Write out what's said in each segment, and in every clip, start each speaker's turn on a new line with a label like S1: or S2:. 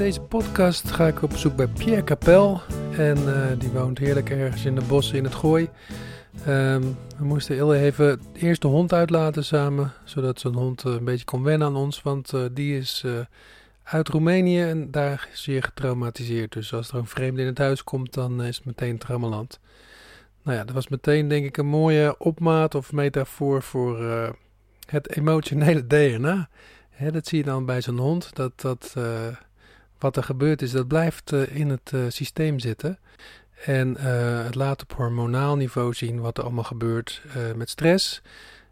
S1: Deze podcast ga ik op zoek bij Pierre Capel. En eh, die woont heerlijk ergens in de bossen in het Gooi. Ehm, we moesten heel even eerst de hond uitlaten samen, zodat zo'n hond eh, een beetje kon wennen aan ons. Want eh, die is uit Roemenië en daar zeer getraumatiseerd. Dus als er een vreemde in het huis komt, dan is het meteen traumaland. Nou ja, dat was meteen denk ik een mooie opmaat of metafoor voor het emotionele DNA. Dat zie je dan bij zo'n hond, dat, dat wat er gebeurd is, dat blijft uh, in het uh, systeem zitten. En uh, het laat op hormonaal niveau zien wat er allemaal gebeurt met stress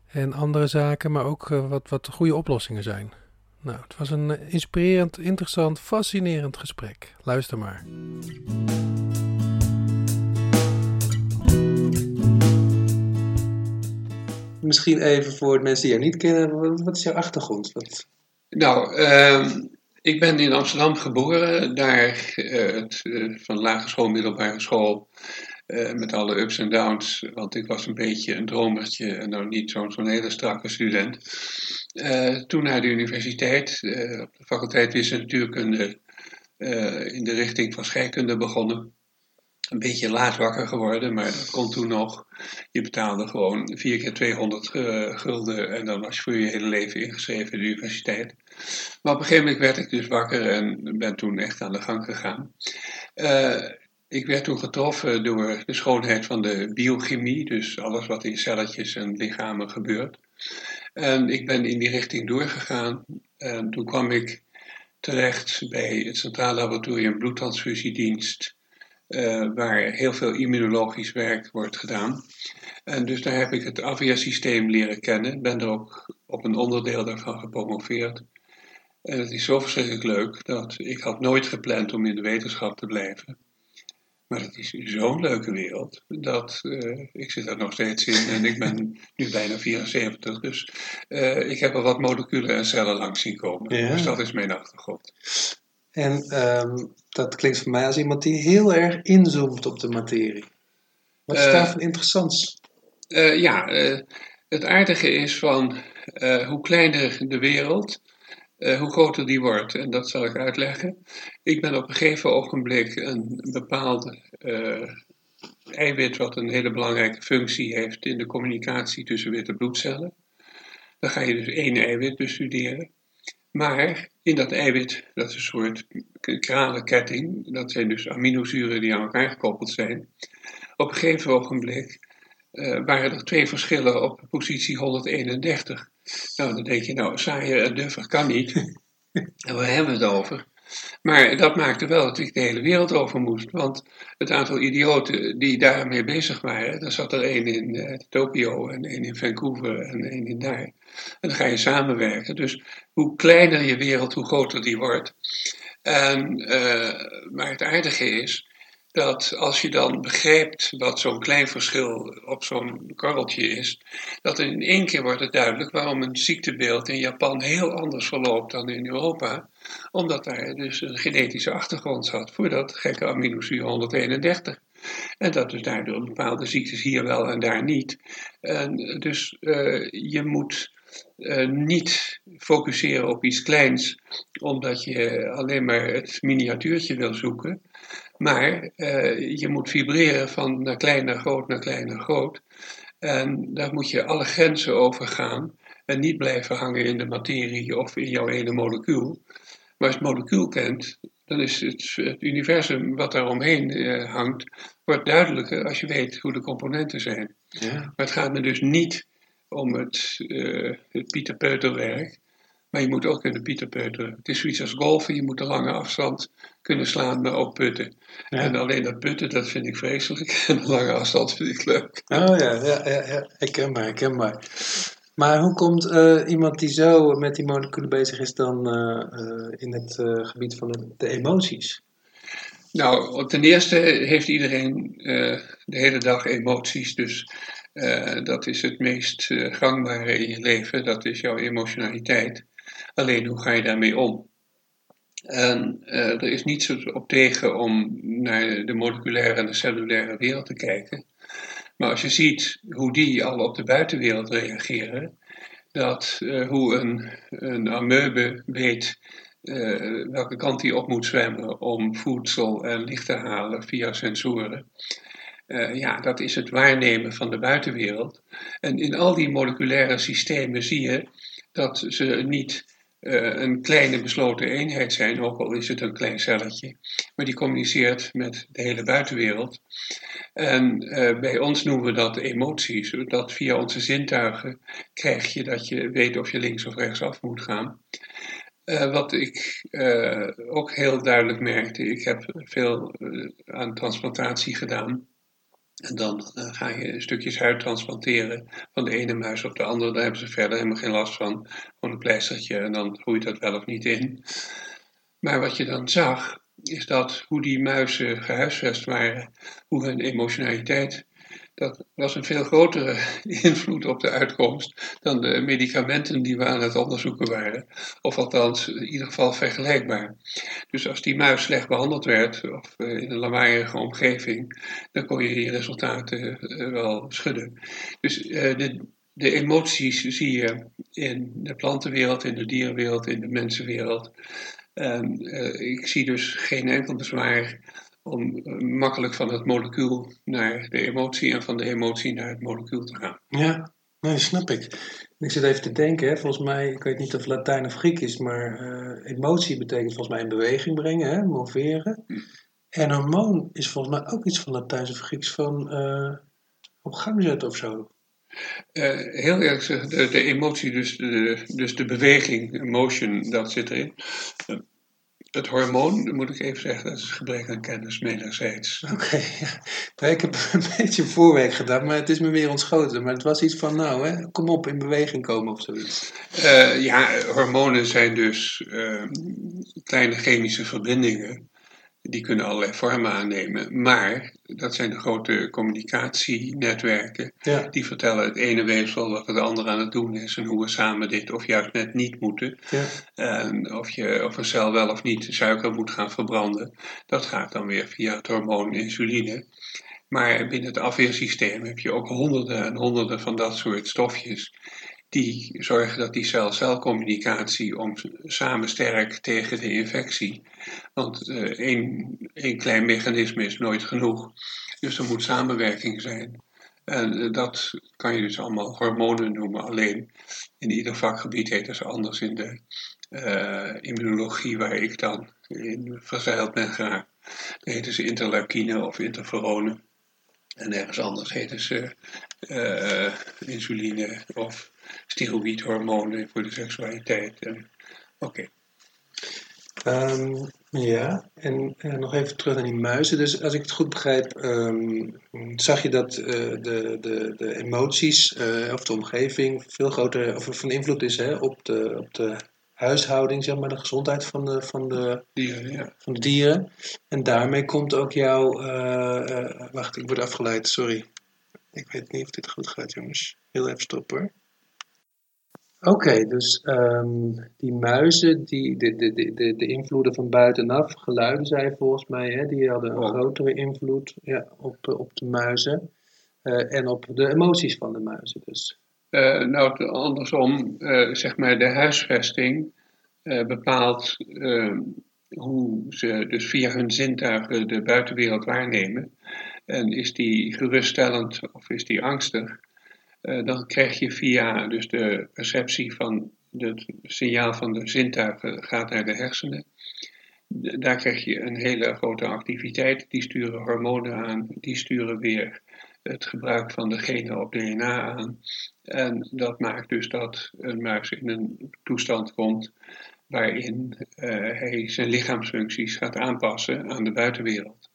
S1: en andere zaken, maar ook wat, wat goede oplossingen zijn. Nou, het was een inspirerend, interessant, fascinerend gesprek. Luister maar. Misschien even voor de mensen die jou niet kennen, wat is jouw achtergrond? Wat...
S2: Nou, um ik ben in Amsterdam geboren, daar uh, het, uh, van lagere school, middelbare school, uh, met alle ups en downs, want ik was een beetje een dromertje en nou niet zo'n zo'n hele strakke student. toen naar de universiteit, op de faculteit wiskunde natuurkunde, in de richting van scheikunde begonnen. Een beetje laat wakker geworden, maar dat kon toen nog. Je betaalde gewoon 4 keer 200 gulden en dan was je voor je hele leven ingeschreven in de universiteit. Maar op een gegeven moment werd ik dus wakker en ben toen echt aan de gang gegaan. Uh, ik werd toen getroffen door de schoonheid van de biochemie, dus alles wat in celletjes en lichamen gebeurt. En ik ben in die richting doorgegaan en toen kwam ik terecht bij het Centraal Laboratorium Bloedtransfusiedienst, uh, waar heel veel immunologisch werk wordt gedaan. En dus daar heb ik het AVIA-systeem leren kennen, ben er ook op een onderdeel daarvan gepromoveerd. En het is zo verschrikkelijk leuk dat ik had nooit gepland om in de wetenschap te blijven. Maar het is zo'n leuke wereld dat uh, ik zit er nog steeds in en ik ben nu bijna 74. Dus uh, ik heb er wat moleculen en cellen langs zien komen. Ja. Dus dat is mijn achtergrond.
S1: En um, dat klinkt voor mij als iemand die heel erg inzoomt op de materie. Wat is uh, daarvan interessants?
S2: ja, het aardige is van hoe kleiner de wereld, uh, hoe groter die wordt. En dat zal ik uitleggen. Ik ben op een gegeven ogenblik een bepaalde uh, eiwit, wat een hele belangrijke functie heeft in de communicatie tussen witte bloedcellen. Dan ga je dus één eiwit bestuderen. Maar in dat eiwit, dat is een soort kralenketting, dat zijn dus aminozuren die aan elkaar gekoppeld zijn. Op een gegeven ogenblik uh, waren er twee verschillen op positie 131. Nou, dan denk je, nou, saaier en duffer kan niet. en waar hebben we het over? Maar dat maakte wel dat ik de hele wereld over moest. Want het aantal idioten die daarmee bezig waren, er zat er één in uh, Tokio en één in Vancouver en één in daar. En dan ga je samenwerken. Dus hoe kleiner je wereld, hoe groter die wordt. En, uh, maar het aardige is dat als je dan begrijpt wat zo'n klein verschil op zo'n korreltje is, dat in één keer wordt het duidelijk waarom een ziektebeeld in Japan heel anders verloopt dan in Europa, omdat daar dus een genetische achtergrond zat voor dat gekke aminozuur 131. En dat dus daardoor bepaalde ziektes hier wel en daar niet. En dus uh, je moet uh, niet focusseren op iets kleins, omdat je alleen maar het miniatuurtje wil zoeken. Maar uh, je moet vibreren van naar klein naar groot naar klein naar groot. En daar moet je alle grenzen over gaan. En niet blijven hangen in de materie of in jouw ene molecuul. Maar als je het molecuul kent, dan is het, het universum wat daaromheen uh, hangt, wordt duidelijker als je weet hoe de componenten zijn. Ja. Maar het gaat me dus niet om het, uh, het Pieter Peuterwerk. Maar je moet ook kunnen pieterpeuteren. Het is zoiets als golfen. Je moet de lange afstand kunnen slaan, maar ook putten. Ja. En alleen dat putten, dat vind ik vreselijk. En de lange afstand vind ik leuk.
S1: Oh ja, ja, ja, ja. herkenbaar, herkenbaar. Maar hoe komt uh, iemand die zo met die moleculen bezig is dan uh, uh, in het gebied van de, de emoties?
S2: Nou, ten eerste heeft iedereen de hele dag emoties, dus uh, dat is het meest uh, gangbare in je leven, dat is jouw emotionaliteit. Alleen hoe ga je daarmee om? En er is niets op tegen om naar de moleculaire en de cellulaire wereld te kijken. Maar als je ziet hoe die al op de buitenwereld reageren, dat hoe een, een weet welke kant hij op moet zwemmen om voedsel en licht te halen via sensoren. Uh, ja, dat is het waarnemen van de buitenwereld. En in al die moleculaire systemen zie je dat ze niet uh, een kleine besloten eenheid zijn, ook al is het een klein celletje, maar die communiceert met de hele buitenwereld. En bij ons noemen we dat emoties, dat via onze zintuigen krijg je dat je weet of je links of rechts af moet gaan. Wat ik ook heel duidelijk merkte, ik heb veel aan transplantatie gedaan. En dan ga je stukjes huid transplanteren van de ene muis op de andere. Daar hebben ze verder helemaal geen last van. Gewoon een pleistertje en dan groeit dat wel of niet in. Maar wat je dan zag, is dat hoe die muizen gehuisvest waren, hoe hun emotionaliteit dat was een veel grotere invloed op de uitkomst dan de medicamenten die we aan het onderzoeken waren. Of althans, in ieder geval vergelijkbaar. Dus als die muis slecht behandeld werd, of eh, in een lawaaierige omgeving, dan kon je die resultaten eh, wel schudden. Dus eh, de, de emoties zie je in de plantenwereld, in de dierenwereld, in de mensenwereld. En ik zie dus geen enkel bezwaar om eh, makkelijk van het molecuul naar de emotie en van de emotie naar het molecuul te gaan.
S1: Ja, nee, snap ik. Ik zit even te denken, hè. volgens mij, ik weet niet of Latijn of Griek is, maar uh, emotie betekent volgens mij in beweging brengen, hè, moveren. Hm. En hormoon is volgens mij ook iets van Latijns of Grieks van uh, op gang zetten of zo.
S2: Uh, heel eerlijk gezegd, de, de, emotie, dus de, dus de beweging, motion, dat zit erin het hormoon, moet ik even zeggen, dat is gebrek aan kennis wederzijds.
S1: Oké, ja. ik heb een beetje voorwerk gedaan, maar het is me weer ontschoten. Maar het was iets van, nou, hè, kom op, in beweging komen of zoiets.
S2: Uh, ja, hormonen zijn dus uh, kleine chemische verbindingen die kunnen allerlei vormen aannemen. Maar dat zijn de grote communicatienetwerken. Die vertellen het ene weefsel wat het andere aan het doen is. En hoe we samen dit of juist net niet moeten. Ja. En of, je, of een cel wel of niet suiker moet gaan verbranden. Dat gaat dan weer via het hormoon insuline. Maar binnen het afweersysteem heb je ook honderden en honderden van dat soort stofjes die zorgen dat die cel-celcommunicatie om samen sterk tegen de infectie. Want uh, één, één klein mechanisme is nooit genoeg. Dus er moet samenwerking zijn. En uh, dat kan je dus allemaal hormonen noemen. Alleen in ieder vakgebied heet het anders in de uh, immunologie, waar ik dan in verzeild ben geraakt. Dan heten ze interleukine of interferonen. En ergens anders heten ze insuline of steroïdhormonen voor de seksualiteit. Oké. Okay.
S1: Um, ja, en uh, nog even terug naar die muizen. Dus als ik het goed begrijp, um, zag je dat uh, de, de, de emoties uh, of de omgeving veel groter of van invloed is hè, op, de, op de huishouding, zeg maar, de gezondheid van de, van de,
S2: dieren, ja.
S1: van de dieren. En daarmee komt ook jouw. wacht, ik word afgeleid, sorry. Ik weet niet of dit goed gaat, jongens. Heel even stoppen hoor. Oké, dus um, die muizen, die, de, de, de, de invloeden van buitenaf, geluiden zei volgens mij, hè, die hadden een oh. grotere invloed ja, op, op de muizen uh, en op de emoties van de muizen dus.
S2: Uh, nou, andersom, uh, zeg maar de huisvesting bepaalt ehm, hoe ze dus via hun zintuigen de buitenwereld waarnemen. En is die geruststellend of is die angstig? Eh, dan krijg je via dus de perceptie van het signaal van de zintuigen gaat naar de hersenen. Daar krijg je een hele grote activiteit. Die sturen hormonen aan, die sturen weer het gebruik van de genen op DNA aan. En dat maakt dus dat een muis in een toestand komt waarin uh, hij zijn lichaamsfuncties gaat aanpassen aan de buitenwereld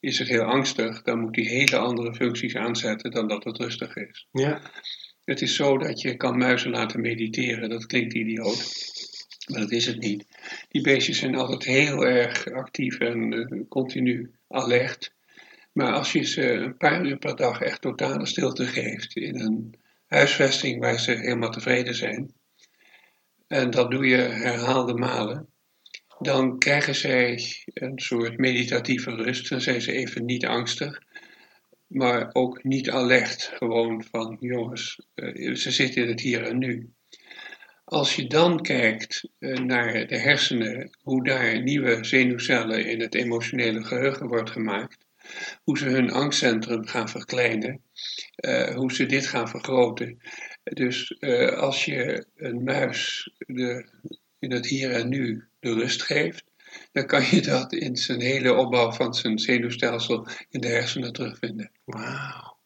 S2: is het heel angstig, dan moet hij hele andere functies aanzetten dan dat het rustig is.
S1: Ja.
S2: Het is zo dat je kan muizen laten mediteren, dat klinkt idioot, maar dat is het niet. Die beestjes zijn altijd heel erg actief en uh, continu alert. Maar als je ze een paar uur per dag echt totale stilte geeft in een huisvesting waar ze helemaal tevreden zijn, en dat doe je herhaalde malen, dan krijgen zij een soort meditatieve rust. Dan zijn ze even niet angstig, maar ook niet alert. Gewoon van, jongens, eh, ze zitten in het hier en nu. Als je dan kijkt eh, naar de hersenen, hoe daar nieuwe zenuwcellen in het emotionele geheugen wordt gemaakt, hoe ze hun angstcentrum gaan verkleinen, uh, hoe ze dit gaan vergroten. Dus als je een muis de, in het hier en nu de rust geeft, dan kan je dat in zijn hele opbouw van zijn zenuwstelsel in de hersenen terugvinden.
S1: Wauw.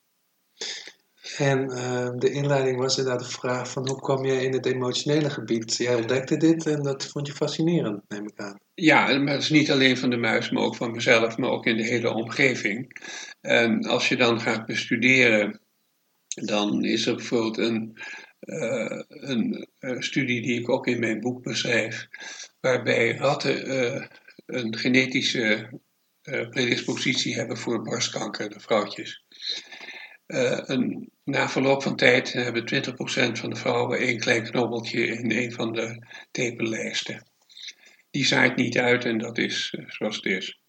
S1: En uh, de inleiding was inderdaad de vraag van hoe kwam je in het emotionele gebied? Jij ontdekte dit en dat vond je fascinerend, neem ik aan.
S2: Ja, maar het is niet alleen van de muis, maar ook van mezelf, maar ook in de hele omgeving. En als je dan gaat bestuderen, dan is er bijvoorbeeld een, uh, een uh, studie die ik ook in mijn boek beschrijf, waarbij ratten uh, een genetische predispositie hebben voor borstkanker, de vrouwtjes. een, na verloop van tijd hebben 20% van de vrouwen één klein knobbeltje in een van de tepellijsten. Die zaait niet uit en dat is zoals het is.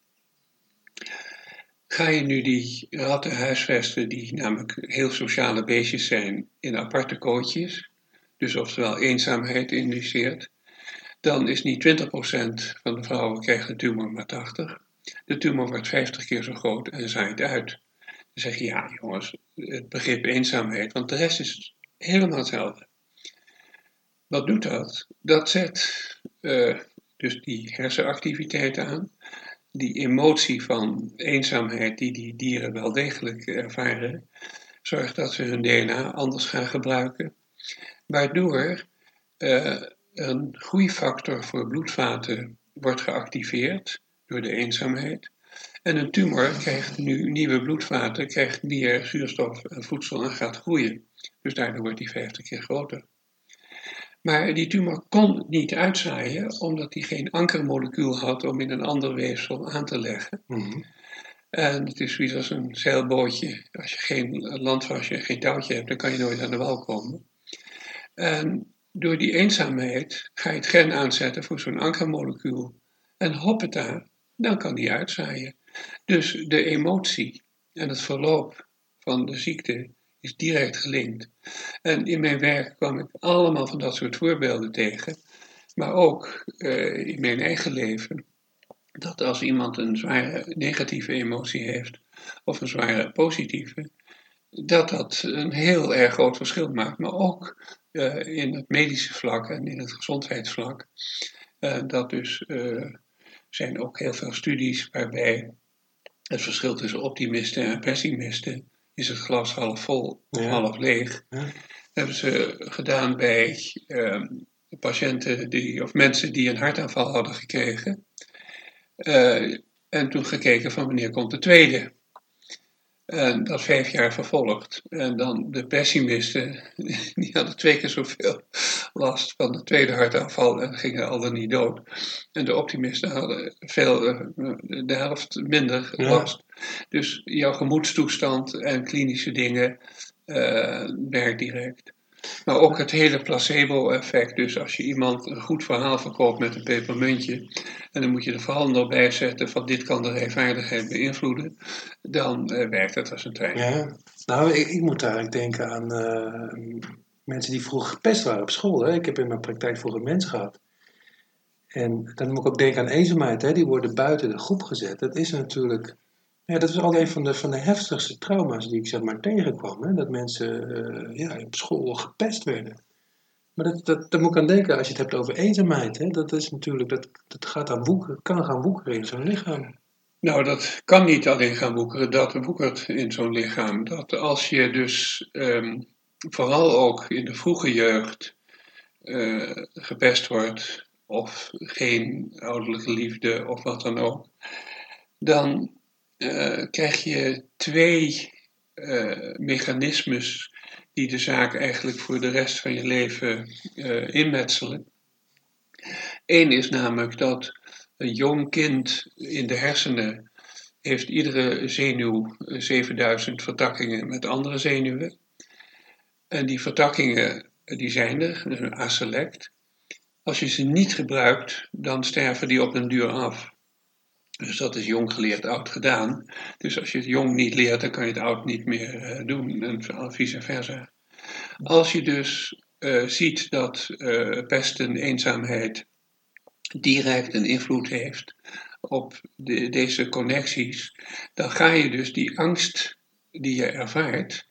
S2: Ga je nu die ratten huisvesten, die namelijk heel sociale beestjes zijn, in aparte kootjes, dus oftewel eenzaamheid induceert, dan is niet 20% van de vrouwen krijgt een tumor, maar 80%. De tumor wordt 50 keer zo groot en zaait uit. Dan zeg je, ja jongens, het begrip eenzaamheid, want de rest is helemaal hetzelfde. Wat doet dat? Dat zet uh, dus die hersenactiviteit aan die emotie van eenzaamheid die die dieren wel degelijk ervaren, zorgt dat ze hun DNA anders gaan gebruiken, waardoor uh, een groeifactor voor bloedvaten wordt geactiveerd door de eenzaamheid. En een tumor krijgt nu nieuwe bloedvaten, krijgt meer zuurstof en voedsel en gaat groeien. Dus daardoor wordt die 50 keer groter. Maar die tumor kon niet uitzaaien, omdat hij geen ankermolecuul had om in een ander weefsel aan te leggen. Mm-hmm. En het is zoiets als een zeilbootje. Als je geen landvasje, geen touwtje hebt, dan kan je nooit aan de wal komen. En door die eenzaamheid ga je het gen aanzetten voor zo'n ankermolecuul. En hoppeta, dan kan die uitzaaien. Dus de emotie en het verloop van de ziekte is direct gelinkt. En in mijn werk kwam ik allemaal van dat soort voorbeelden tegen, maar ook uh, in mijn eigen leven. Dat als iemand een zware negatieve emotie heeft of een zware positieve, dat dat een heel erg groot verschil maakt. Maar ook uh, in het medische vlak en in het gezondheidsvlak. Uh, dat dus zijn ook heel veel studies waarbij het verschil tussen optimisten en pessimisten is het glas half vol of half leeg. Ja. Dat hebben ze gedaan bij uh, patiënten die, of mensen die een hartaanval hadden gekregen. En toen gekeken van wanneer komt de tweede. En dat vijf jaar vervolgd. En dan de pessimisten, die hadden twee keer zoveel last van de tweede hartaanval en gingen al dan niet dood. En de optimisten hadden veel, eh, de helft minder last. Dus jouw gemoedstoestand en klinische dingen uh, werkt direct. Maar ook het hele placebo-effect. Dus als je iemand een goed verhaal verkoopt met een pepermuntje. en dan moet je er vooral nog bij zetten van dit kan de rijvaardigheid beïnvloeden. dan uh, werkt het als een trein.
S1: Ja, nou, ik, ik moet eigenlijk denken aan uh, mensen die vroeger gepest waren op school. Hè? Ik heb in mijn praktijk vroeger mensen gehad. En dan moet ik ook denken aan eenzaamheid. Hè? Die worden buiten de groep gezet. Dat is natuurlijk ja, dat was al een van de, van de heftigste trauma's die ik zeg maar tegenkwam. Hè? Dat mensen uh, ja, op school gepest werden. Maar dat, dat, moet ik aan denken als je het hebt over eenzaamheid. Hè? Dat is natuurlijk, dat, dat gaat aan woekeren, kan gaan woekeren in zo'n lichaam.
S2: Nou, dat kan niet alleen gaan woekeren, dat woekert in zo'n lichaam. Dat als je dus um, vooral ook in de vroege jeugd uh, gepest wordt, of geen ouderlijke liefde of wat dan ook, dan uh, krijg je twee uh, mechanismes die de zaak eigenlijk voor de rest van je leven uh, inmetselen. Eén is namelijk dat een jong kind in de hersenen heeft iedere zenuw 7000 vertakkingen met andere zenuwen. En die vertakkingen die zijn er, een aselect. Als je ze niet gebruikt, dan sterven die op een duur af. Dus dat is jong geleerd, oud gedaan. Dus als je het jong niet leert, dan kan je het oud niet meer uh, doen en vice versa. Als je dus uh, ziet dat pesten, eenzaamheid direct een invloed heeft op de, deze connecties, dan ga je dus die angst die je ervaart,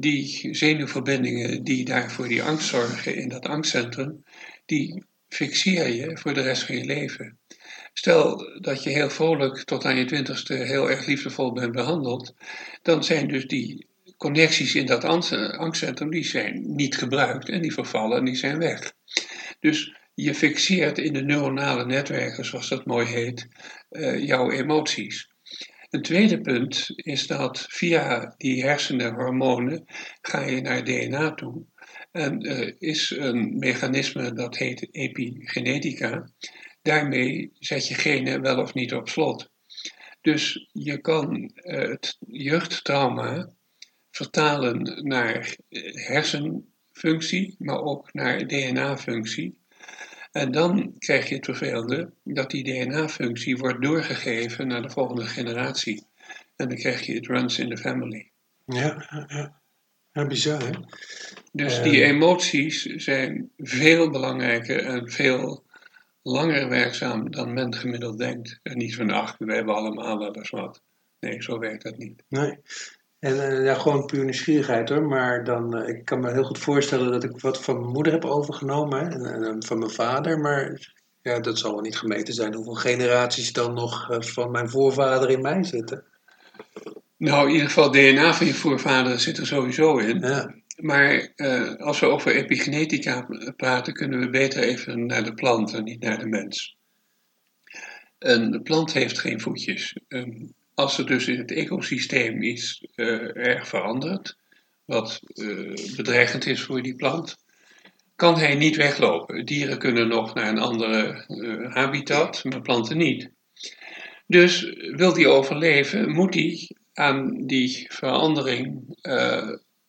S2: die zenuwverbindingen die daar voor die angst zorgen in dat angstcentrum, die fixeer je voor de rest van je leven. Stel dat je heel vrolijk tot aan je twintigste heel erg liefdevol bent behandeld, dan zijn dus die connecties in dat angstcentrum, die zijn niet gebruikt en die vervallen en die zijn weg. Dus je fixeert in de neuronale netwerken, zoals dat mooi heet, uh, jouw emoties. Een tweede punt is dat via die hersenenhormonen ga je naar DNA toe. En er is een mechanisme dat heet epigenetica. Daarmee zet je genen wel of niet op slot. Dus je kan eh, het jeugdtrauma vertalen naar eh, hersenfunctie, maar ook naar DNA-functie. En dan krijg je het vervelende dat die DNA-functie wordt doorgegeven naar de volgende generatie. En dan krijg je het runs in the family.
S1: Ja, ja. ja bizar hè?
S2: Dus die emoties zijn veel belangrijker en veel langer werkzaam dan men gemiddeld denkt. En niet van, ach, we hebben allemaal wel eens wat. Nee, zo werkt dat niet.
S1: Nee. En uh, ja, gewoon puur nieuwsgierigheid hoor. Maar dan, uh, ik kan me heel goed voorstellen dat ik wat van mijn moeder heb overgenomen. En, en van mijn vader. Maar ja, dat zal wel niet gemeten zijn hoeveel generaties dan nog uh, van mijn voorvader in mij zitten.
S2: Nou, in ieder geval DNA van je voorvader zit er sowieso in.
S1: Ja.
S2: Maar uh, als we over epigenetica praten, kunnen we beter even naar de plant en niet naar de mens. Een plant heeft geen voetjes. Als er dus in het ecosysteem iets uh, erg verandert, wat uh, bedreigend is voor die plant, kan hij niet weglopen. Dieren kunnen nog naar een andere habitat, maar planten niet. Dus wil die overleven, moet hij aan die verandering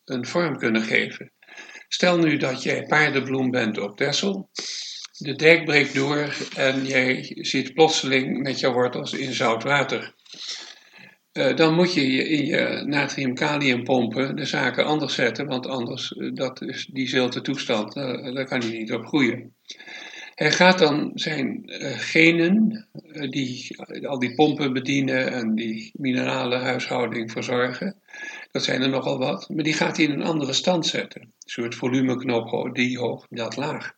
S2: een vorm kunnen geven. Stel nu dat jij paardenbloem bent op Texel. De dijk breekt door en jij zit plotseling met jouw wortels in zout water. Uh, dan moet je in je natrium-kaliumpompen de zaken anders zetten, want anders uh, dat is die zilte toestand, uh, daar kan hij niet op groeien. Hij gaat dan zijn genen, die al die pompen bedienen en die minerale huishouding verzorgen, dat zijn er nogal wat, maar die gaat hij in een andere stand zetten. Een soort volumeknop, die hoog, dat laag.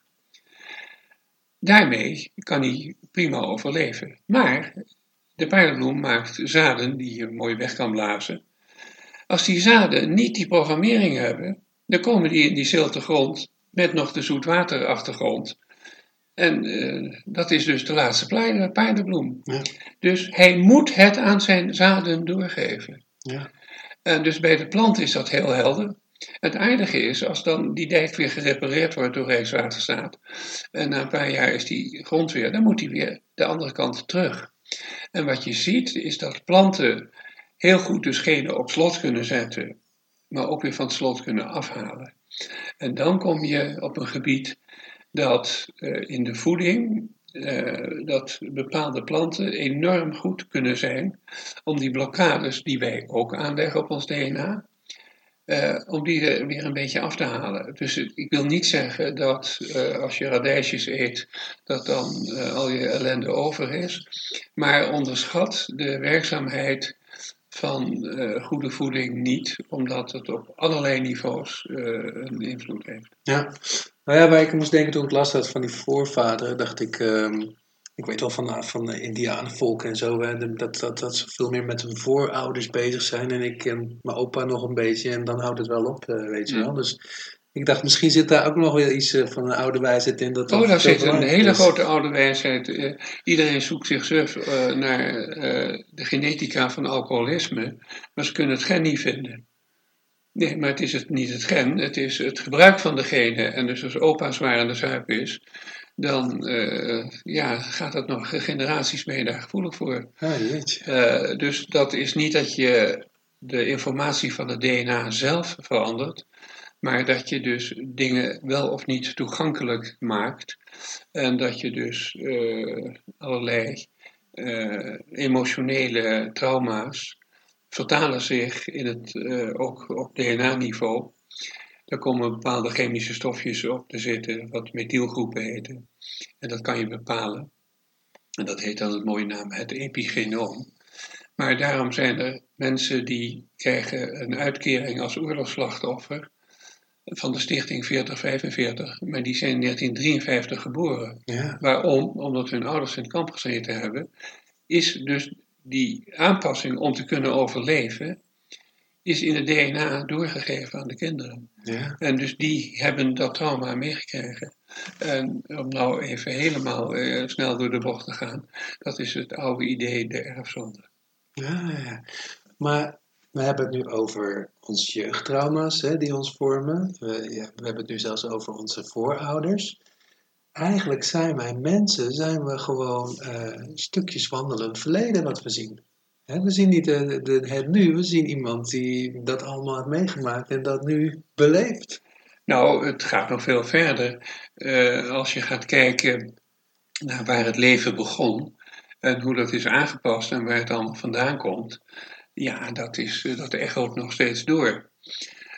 S2: Daarmee kan hij prima overleven. Maar de paardenbloem maakt zaden die je mooi weg kan blazen. Als die zaden niet die programmering hebben, dan komen die in die zilte grond met nog de zoetwaterachtergrond. En uh, dat is dus de laatste paardenbloem. Ja. Dus hij moet het aan zijn zaden doorgeven.
S1: Ja.
S2: En dus bij de plant is dat heel helder. Het aardige is, als dan die dijk weer gerepareerd wordt door Rijkswaterstaat, en na een paar jaar is die grond weer, dan moet die weer de andere kant terug. En wat je ziet, is dat planten heel goed dus genen op slot kunnen zetten, maar ook weer van het slot kunnen afhalen. En dan kom je op een gebied dat uh, in de voeding uh, dat bepaalde planten enorm goed kunnen zijn om die blokkades die wij ook aanleggen op ons DNA, eh, om die er weer een beetje af te halen. Dus ik wil niet zeggen dat uh, als je radijsjes eet, dat dan al je ellende over is, maar onderschat de werkzaamheid van goede voeding niet, omdat het op allerlei niveaus een invloed heeft.
S1: Ja, nou ja, waar ik moest denken toen ik last had van die voorvaderen, dacht ik, um, ik weet wel van, van de Indianenvolken en zo, hè, dat, dat, dat ze veel meer met hun voorouders bezig zijn en ik en mijn opa nog een beetje en dan houdt het wel op, uh, weet je wel. Dus ik dacht, misschien zit daar ook nog wel iets uh, van een oude wijsheid in. Dat
S2: oh, daar zit een hele is. grote oude wijsheid. Uh, iedereen zoekt zichzelf naar de genetica van alcoholisme, maar ze kunnen het gen niet vinden. Nee, maar het is het, niet het gen, het is het gebruik van de genen. En dus als opa zwaar aan de zuip is, dan eh, ja, gaat dat nog generaties mee daar gevoelig voor.
S1: Ah.
S2: Eh, dus dat is niet dat je de informatie van het DNA zelf verandert, maar dat je dus dingen wel of niet toegankelijk maakt. En dat je dus eh, allerlei emotionele trauma's vertalen zich in het, eh, ook op DNA-niveau. Daar komen bepaalde chemische stofjes op te zitten, wat methylgroepen heten. En dat kan je bepalen. En dat heet dan het mooie naam het epigenoom. Maar daarom zijn er mensen die krijgen een uitkering als oorlogsslachtoffer van de stichting 4045, maar die zijn in 1953 geboren.
S1: Ja.
S2: Waarom? Omdat hun ouders in het kamp gezeten hebben. Is dus die aanpassing om te kunnen overleven, is in het DNA doorgegeven aan de kinderen.
S1: Ja.
S2: En dus die hebben dat trauma meegekregen. En om nou even helemaal eh, snel door de bocht te gaan, dat is het oude idee, de erfzonde.
S1: Ja, ja. Maar we hebben het nu over onze jeugdtrauma's hè, die ons vormen. We, ja, we hebben het nu zelfs over onze voorouders. Eigenlijk zijn wij mensen, zijn we gewoon eh, stukjes wandelend verleden wat we zien. We zien niet de, het nu, we zien iemand die dat allemaal heeft meegemaakt en dat nu beleeft.
S2: Nou, het gaat nog veel verder. Eh, als je gaat kijken naar waar het leven begon en hoe dat is aangepast en waar het allemaal vandaan komt, ja, dat, is, eh, dat echoot nog steeds door.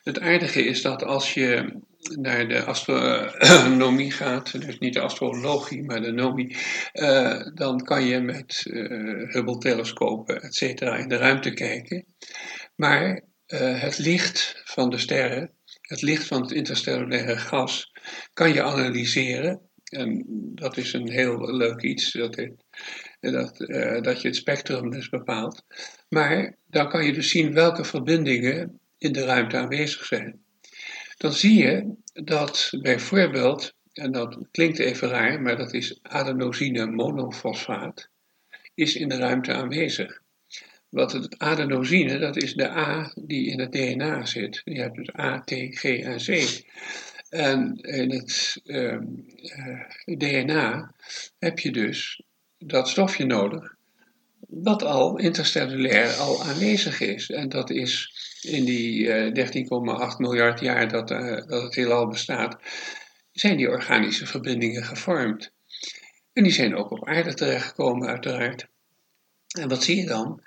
S2: Het aardige is dat als je naar de astronomie gaat, dus niet de astrologie, maar de nomie, eh, dan kan je met eh, Hubble-telescopen, et cetera, in de ruimte kijken. Maar eh, het licht van de sterren, het licht van het interstellaire gas, kan je analyseren. En dat is een heel leuk iets, dat, dat, eh, dat je het spectrum dus bepaalt. Maar dan kan je dus zien welke verbindingen in de ruimte aanwezig zijn. Dan zie je dat bijvoorbeeld, en dat klinkt even raar, maar dat is adenosine monofosfaat, is in de ruimte aanwezig. Wat het adenosine, dat is de A die in het DNA zit. Je hebt dus A, T, G en C. En in het ehm, eh, DNA heb je dus dat stofje nodig, wat al interstellair al aanwezig is. En dat is in die eh, 13,8 miljard jaar dat, eh, dat het heelal bestaat, zijn die organische verbindingen gevormd. En die zijn ook op aarde terechtgekomen, uiteraard. En wat zie je dan?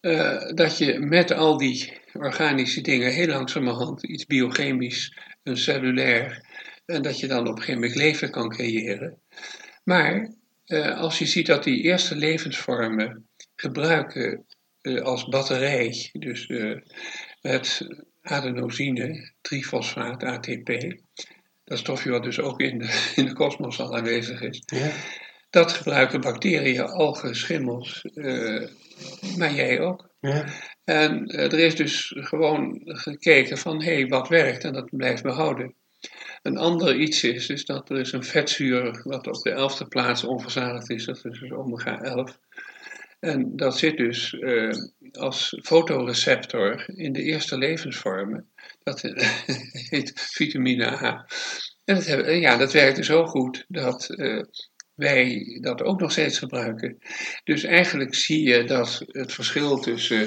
S2: Eh, dat je met al die organische dingen heel langzamerhand iets biochemisch, een cellulair, en dat je dan op een gegeven moment leven kan creëren. Maar eh, als je ziet dat die eerste levensvormen gebruiken eh, als batterij, dus het adenosine, trifosfaat, ATP, dat stofje wat dus ook in de, in de kosmos al aanwezig is,
S1: Ja.
S2: dat gebruiken bacteriën, algen, schimmels, eh, maar jij ook.
S1: Ja.
S2: En eh, er is dus gewoon gekeken van, hé, hey, wat werkt en dat blijft behouden. Een ander iets is, is dat er is een vetzuur wat op de elfde plaats onverzadigd is, dat is dus omega 11. En dat zit dus eh, als fotoreceptor in de eerste levensvormen. Dat heet vitamine A. En dat, hebben, ja, dat werkte zo goed dat eh, wij dat ook nog steeds gebruiken. Dus eigenlijk zie je dat het verschil tussen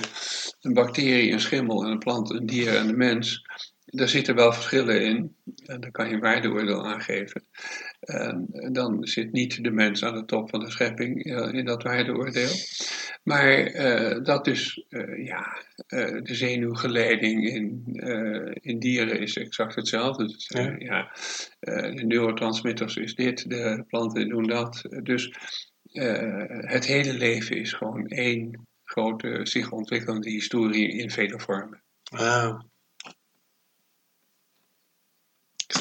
S2: een bacterie, een schimmel, en een plant, een dier en een mens, daar zitten wel verschillen in. En daar kan je een waardeoordeel aan geven. En dan zit niet de mens aan de top van de schepping eh, in dat waardeoordeel. Maar eh, dat dus, ja, de zenuwgeleiding in, in dieren is exact hetzelfde. Dus,
S1: Ja.
S2: ja, de neurotransmitters is dit, de planten doen dat. Dus het hele leven is gewoon één grote zich ontwikkelende historie in vele vormen.
S1: Wauw.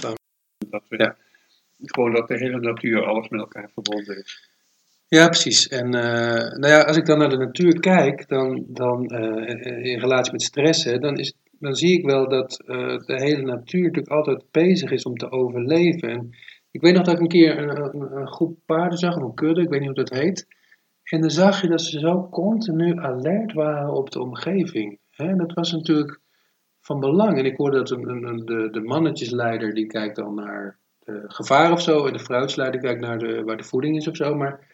S2: Dat we,
S1: Ja.
S2: Gewoon dat de hele natuur alles met elkaar verbonden is.
S1: Ja, precies. En eh, nou ja, als ik dan naar de natuur kijk, dan, dan eh, in relatie met stress, hè, dan, is, dan zie ik wel dat eh, de hele natuur natuurlijk altijd bezig is om te overleven. En ik weet nog dat ik een keer een, een, een groep paarden zag, of een kudde, ik weet niet hoe dat heet. En dan zag je dat ze zo continu alert waren op de omgeving. Hè? En dat was natuurlijk van belang. En ik hoorde dat een, de, de mannetjesleider, die kijkt dan naar de gevaren of zo en de vooruitsluiting kijkt naar de, waar de voeding is of zo. Maar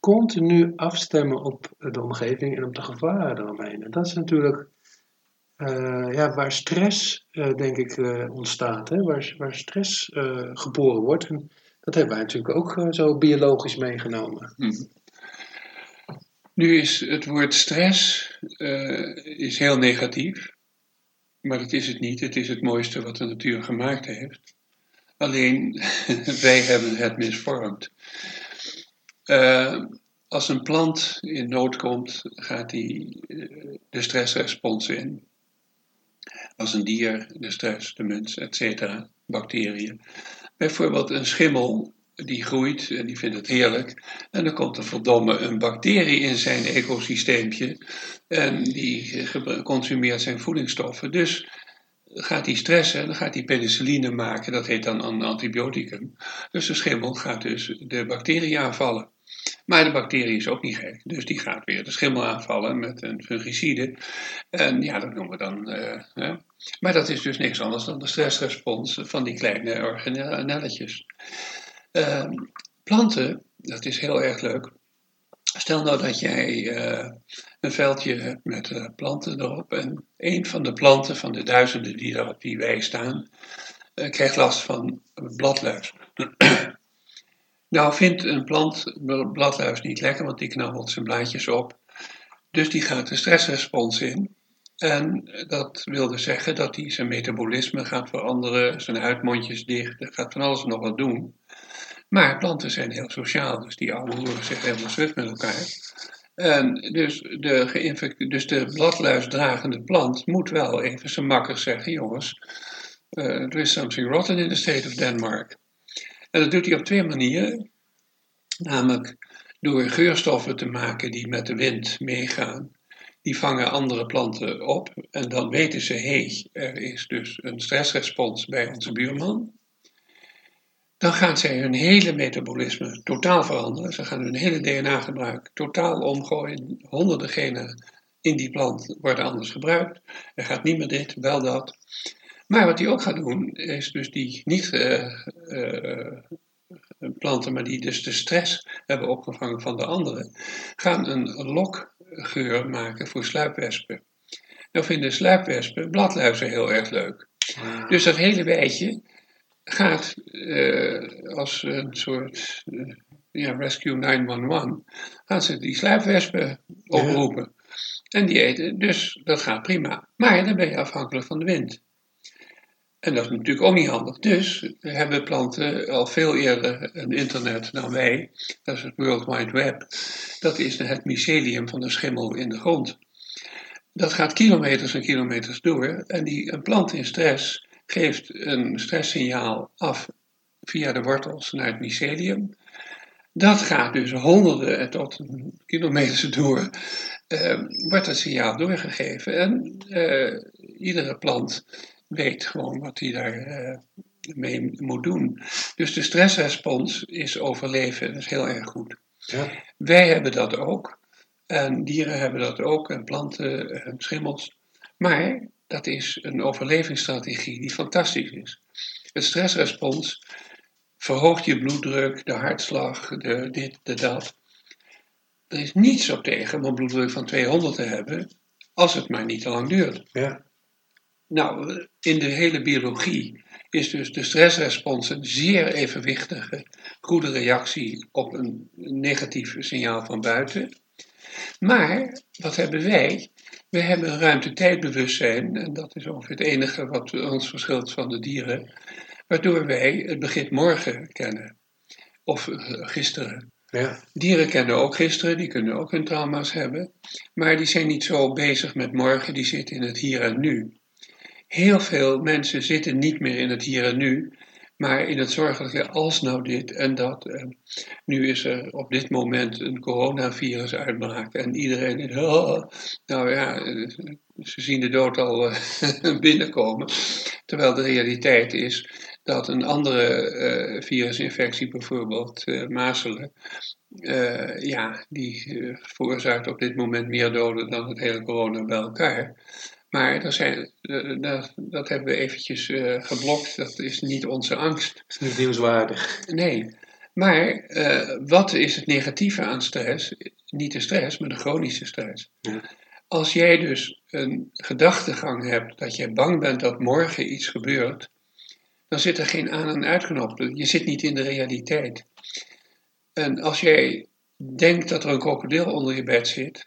S1: continu afstemmen op de omgeving en op de gevaren eromheen. En dat is natuurlijk eh, ja, waar stress, eh, denk ik, eh, ontstaat. Hè? Waar, waar stress geboren wordt. En dat hebben wij natuurlijk ook zo biologisch meegenomen.
S2: Hm. Nu is het woord stress is heel negatief. Maar dat is het niet. Het is het mooiste wat de natuur gemaakt heeft. Alleen wij hebben het misvormd. Uh, als een plant in nood komt, gaat die uh, de stressrespons in. Als een dier, de stress, de mens, etc., bacteriën. Bijvoorbeeld een schimmel, die groeit en die vindt het heerlijk. En dan komt er verdomme een bacterie in zijn ecosysteempje. En die consumeert zijn voedingsstoffen. Dus gaat hij stressen, dan gaat hij penicilline maken, dat heet dan een antibioticum. Dus de schimmel gaat dus de bacterie aanvallen. Maar de bacterie is ook niet gek, dus die gaat weer de schimmel aanvallen met een fungicide. En ja, dat noemen we dan. Uh, Maar dat is dus niks anders dan de stressrespons van die kleine organelletjes. Uh, planten, dat is heel erg leuk. Stel nou dat jij uh, een veldje hebt met uh, planten erop en een van de planten van de duizenden die daar op die wei staan, uh, krijgt last van bladluis. nou vindt een plant bladluis niet lekker, want die knabbelt zijn blaadjes op. Dus die gaat de stressrespons in. En dat wil dus zeggen dat hij zijn metabolisme gaat veranderen, zijn huidmondjes dicht, gaat van alles nog wat doen. Maar planten zijn heel sociaal, dus die oude horen zich helemaal suf met elkaar. En dus de, dus de bladluisdragende plant moet wel even zijn makkers zeggen: jongens, uh, there is something rotten in the state of Denmark. En dat doet hij op twee manieren. Namelijk door geurstoffen te maken die met de wind meegaan. Die vangen andere planten op en dan weten ze: hé, er is dus een stressrespons bij onze buurman dan gaan zij hun hele metabolisme totaal veranderen. Ze gaan hun hele DNA-gebruik totaal omgooien. Honderden genen in die plant worden anders gebruikt. Er gaat niet meer dit, wel dat. Maar wat hij ook gaat doen, is dus die niet uh, uh, planten, maar die dus de stress hebben opgevangen van de anderen, gaan een lokgeur maken voor sluipwespen. Nou vinden sluipwespen bladluizen heel erg leuk. Dus dat hele wijtje gaat uh, als een soort uh, ja, Rescue 911, gaan ze die sluipwespen oproepen. En die eten, dus dat gaat prima. Maar dan ben je afhankelijk van de wind. En dat is natuurlijk ook niet handig. Dus hebben planten al veel eerder een internet dan wij. Dat is het World Wide Web. Dat is het mycelium van de schimmel in de grond. Dat gaat kilometers en kilometers door. En die, een plant in stress geeft een stresssignaal af via de wortels naar het mycelium. Dat gaat dus honderden tot kilometers door, uh, wordt het signaal doorgegeven. En uh, iedere plant weet gewoon wat hij daar uh, mee moet doen. Dus de stressrespons is overleven, dat is heel erg goed. Ja. Wij hebben dat ook. En dieren hebben dat ook, en planten en schimmels. Maar dat is een overlevingsstrategie die fantastisch is. Het stressrespons verhoogt je bloeddruk, de hartslag, de dit, de dat. Er is niets op tegen om een bloeddruk van 200 te hebben, als het maar niet te lang duurt.
S1: Ja.
S2: Nou, in de hele biologie is dus de stressrespons een zeer evenwichtige, goede reactie op een negatief signaal van buiten. Maar wat hebben wij? We hebben een ruimte-tijdbewustzijn, en dat is ongeveer het enige wat ons verschilt van de dieren, waardoor wij het begrip morgen kennen. Of eh, gisteren.
S1: Ja.
S2: Dieren kennen ook gisteren, die kunnen ook hun trauma's hebben, maar die zijn niet zo bezig met morgen, die zitten in het hier en nu. Heel veel mensen zitten niet meer in het hier en nu, maar in het zorgelijke, als nou dit en dat. En nu is er op dit moment een coronavirus uitbraak en iedereen denkt, oh, nou ja, ze zien de dood al eh, binnenkomen. Terwijl de realiteit is dat een andere virusinfectie, bijvoorbeeld uh, mazelen, ja, die veroorzaakt op dit moment meer doden dan het hele corona bij elkaar. Maar er zijn, dat, dat hebben we eventjes eh, geblokt. Dat is niet onze angst.
S3: Dat is niet nieuwswaardig.
S2: Nee. Maar eh, wat is het negatieve aan stress? Niet de stress, maar de chronische stress.
S3: Ja.
S2: Als jij dus een gedachtegang hebt dat jij bang bent dat morgen iets gebeurt, dan zit er geen aan- en uitknop. Je zit niet in de realiteit. En als jij denkt dat er een krokodil onder je bed zit,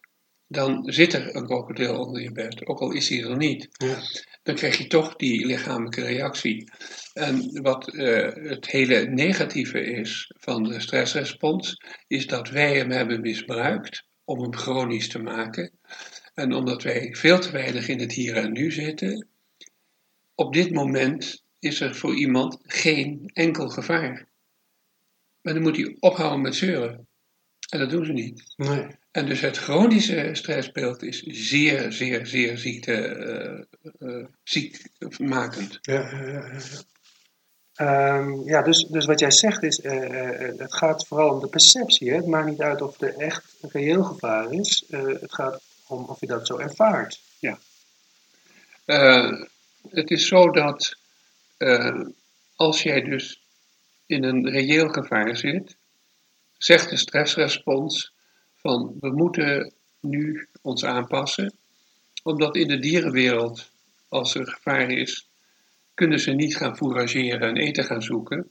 S2: dan zit er een krokodil onder je bed, ook al is hij er niet.
S3: Ja.
S2: Dan krijg je toch die lichamelijke reactie. En wat eh, het hele negatieve is van de stressrespons, is dat wij hem hebben misbruikt om hem chronisch te maken. En omdat wij veel te weinig in het hier en nu zitten, op dit moment is er voor iemand geen enkel gevaar. Maar dan moet hij ophouden met zeuren. En dat doen ze niet.
S3: Nee.
S2: En dus het chronische stressbeeld is zeer, zeer, zeer ziekte, eh, eh, ziekmakend.
S3: Ja, ja, ja, ja. Ehm, ja, dus, dus wat jij zegt is, eh, het gaat vooral om de perceptie. Hè? Het maakt niet uit of er echt een reëel gevaar is. Het gaat om of je dat zo ervaart.
S2: Eh, het is zo dat als jij dus in een reëel gevaar zit, zegt de stressrespons van we moeten nu ons aanpassen, omdat in de dierenwereld, als er gevaar is, kunnen ze niet gaan fourageren en eten gaan zoeken.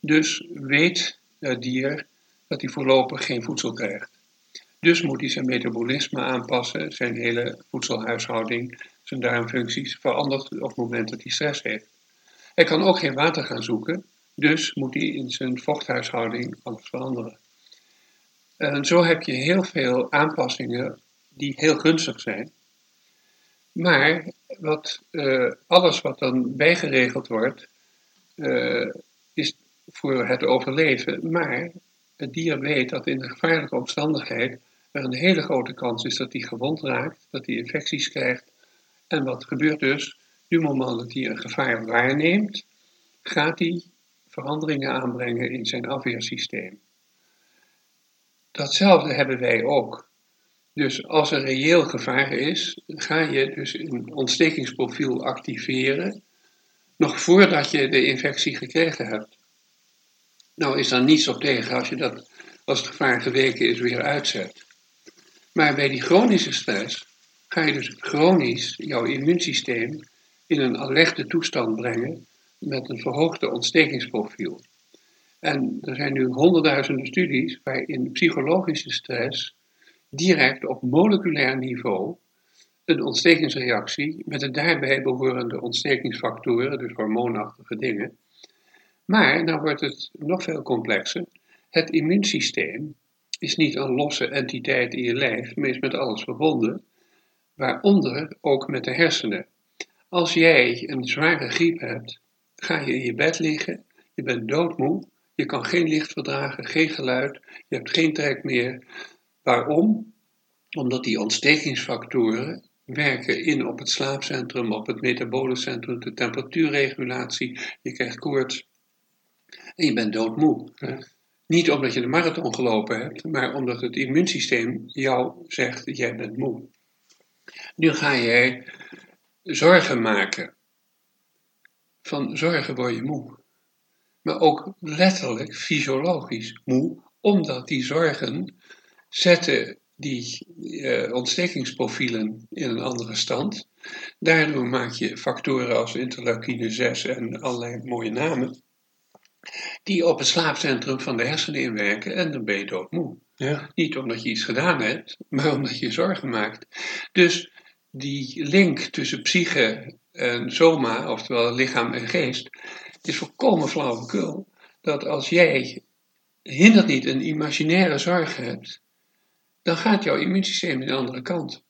S2: Dus weet het dier dat hij voorlopig geen voedsel krijgt. Dus moet hij zijn metabolisme aanpassen, zijn hele voedselhuishouding, zijn darmfuncties verandert op het moment dat hij stress heeft. Hij kan ook geen water gaan zoeken, dus moet hij in zijn vochthuishouding alles veranderen. En zo heb je heel veel aanpassingen die heel gunstig zijn. Maar wat, eh, alles wat dan bijgeregeld wordt, eh, is voor het overleven. Maar het dier weet dat in een gevaarlijke omstandigheid er een hele grote kans is dat hij gewond raakt, dat hij infecties krijgt. En wat gebeurt dus? Nu moment dat hij een gevaar waarneemt, gaat hij veranderingen aanbrengen in zijn afweersysteem. Datzelfde hebben wij ook. Dus als er reëel gevaar is, ga je dus een ontstekingsprofiel activeren, nog voordat je de infectie gekregen hebt. Nou is daar niets op tegen als je dat, als het gevaar geweken is, weer uitzet. Maar bij die chronische stress ga je dus chronisch jouw immuunsysteem in een alerte toestand brengen met een verhoogde ontstekingsprofiel. En er zijn nu honderdduizenden studies waarin psychologische stress direct op moleculair niveau een ontstekingsreactie met de daarbij behorende ontstekingsfactoren, dus hormoonachtige dingen. Maar dan wordt het nog veel complexer. Het immuunsysteem is niet een losse entiteit in je lijf, maar is met alles verbonden, waaronder ook met de hersenen. Als jij een zware griep hebt, ga je in je bed liggen, je bent doodmoe, je kan geen licht verdragen, geen geluid, je hebt geen trek meer. Waarom? Omdat die ontstekingsfactoren werken in op het slaapcentrum, op het metabolencentrum, de temperatuurregulatie, je krijgt koorts en je bent doodmoe.
S3: Ja.
S2: Niet omdat je de marathon gelopen hebt, maar omdat het immuunsysteem jou zegt, jij bent moe. Nu ga jij zorgen maken. Van zorgen word je moe. Maar ook letterlijk fysiologisch moe, omdat die zorgen zetten die eh, ontstekingsprofielen in een andere stand. Daardoor maak je factoren als interleukine 6 en allerlei mooie namen, die op het slaapcentrum van de hersenen inwerken en dan ben je doodmoe.
S3: Ja.
S2: Niet omdat je iets gedaan hebt, maar omdat je je zorgen maakt. Dus die link tussen psyche en soma, oftewel lichaam en geest, is volkomen flauwekul. Dat als jij hindert niet een imaginaire zorg hebt, dan gaat jouw immuunsysteem de andere kant.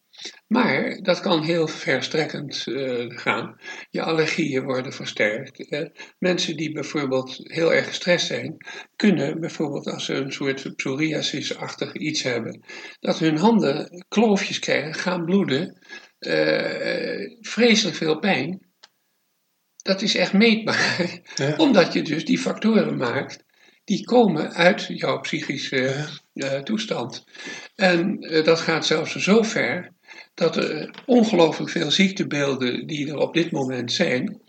S2: Maar dat kan heel verstrekkend eh, gaan. Je allergieën worden versterkt. Eh, mensen die bijvoorbeeld heel erg gestrest zijn, kunnen bijvoorbeeld als ze een soort psoriasis-achtig iets hebben, dat hun handen kloofjes krijgen, gaan bloeden, eh, vreselijk veel pijn. Dat is echt meetbaar,
S3: Ja.
S2: omdat je dus die factoren maakt die komen uit jouw psychische eh, toestand. En eh, dat gaat zelfs zo ver dat er ongelooflijk veel ziektebeelden die er op dit moment zijn,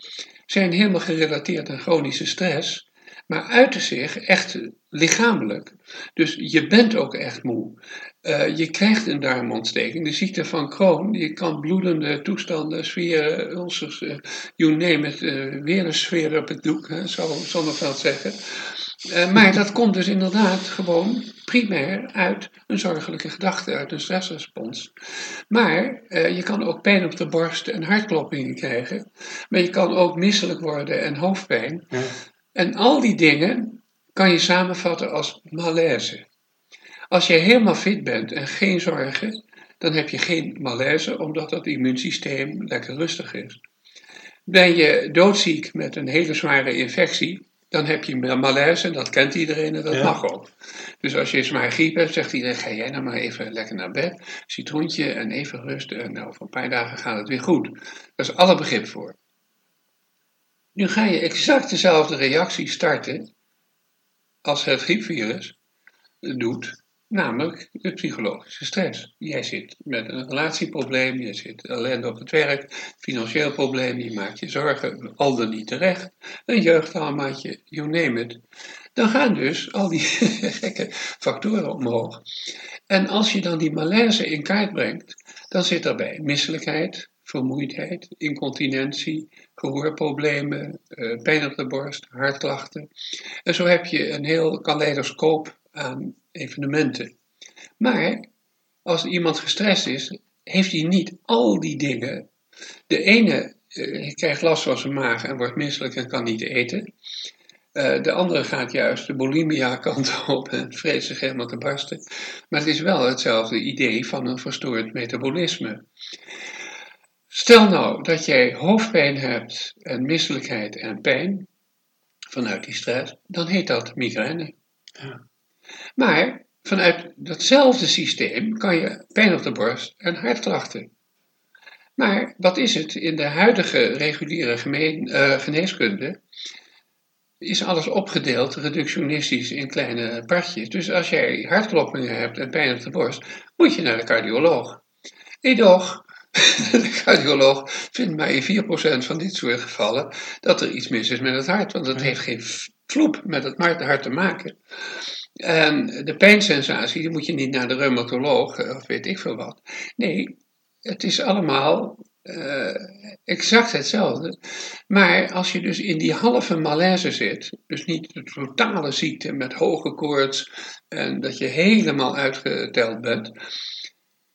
S2: zijn helemaal gerelateerd aan chronische stress, maar uiten zich echt lichamelijk. Dus je bent ook echt moe. Uh, je krijgt een darmontsteking. De ziekte van Crohn, je kan bloedende toestanden, sferen, ulcers, uh, you name it, uh, weer een sfeer op het doek, hè, zou Zonneveld zeggen. maar dat komt dus inderdaad gewoon primair uit een zorgelijke gedachte, uit een stressrespons. Maar je kan ook pijn op de borst en hartkloppingen krijgen. Maar je kan ook misselijk worden en hoofdpijn. Ja. En al die dingen kan je samenvatten als malaise. Als je helemaal fit bent en geen zorgen, dan heb je geen malaise, omdat dat immuunsysteem lekker rustig is. Ben je doodziek met een hele zware infectie, dan heb je malaise, en dat kent iedereen en dat mag ook. Dus als je zwaar griep hebt, zegt iedereen, ga jij nou maar even lekker naar bed, citroentje en even rusten en nou, over een paar dagen gaat het weer goed. Daar is alle begrip voor. Nu ga je exact dezelfde reactie starten als het griepvirus doet Namelijk de psychologische stress. Jij zit met een relatieprobleem, je zit ellende op het werk, financieel probleem, je maakt je zorgen, al dan niet terecht. Een jeugdtraumaatje, you name it. Dan gaan dus al die gekke factoren omhoog. En als je dan die malaise in kaart brengt, dan zit daarbij misselijkheid, vermoeidheid, incontinentie, gehoorproblemen, uh, pijn op de borst, hartklachten. En zo heb je een heel kaleidoscoop aan evenementen. Maar als iemand gestrest is, heeft hij niet al die dingen. De ene uh, krijgt last van zijn maag en wordt misselijk en kan niet eten. Uh, de andere gaat juist de bulimia kant op en vreest zich helemaal te barsten. Maar het is wel hetzelfde idee van een verstoord metabolisme. Stel nou dat jij hoofdpijn hebt en misselijkheid en pijn vanuit die stress, dan heet dat migraine. Ja. Maar vanuit datzelfde systeem kan je pijn op de borst en hartklachten. Maar wat is het? In de huidige reguliere gemeen, uh, geneeskunde is alles opgedeeld reductionistisch in kleine partjes. Dus als jij hartkloppingen hebt en pijn op de borst, moet je naar de cardioloog. Edoch, de cardioloog vindt maar in 4% van dit soort gevallen dat er iets mis is met het hart, want het heeft geen vloep met het hart te maken. En de pijnsensatie, die moet je niet naar de reumatoloog eh, of weet ik veel wat. Nee, het is allemaal uh, exact hetzelfde. Maar als je dus in die halve malaise zit, dus niet de totale ziekte met hoge koorts en dat je helemaal uitgeteld bent,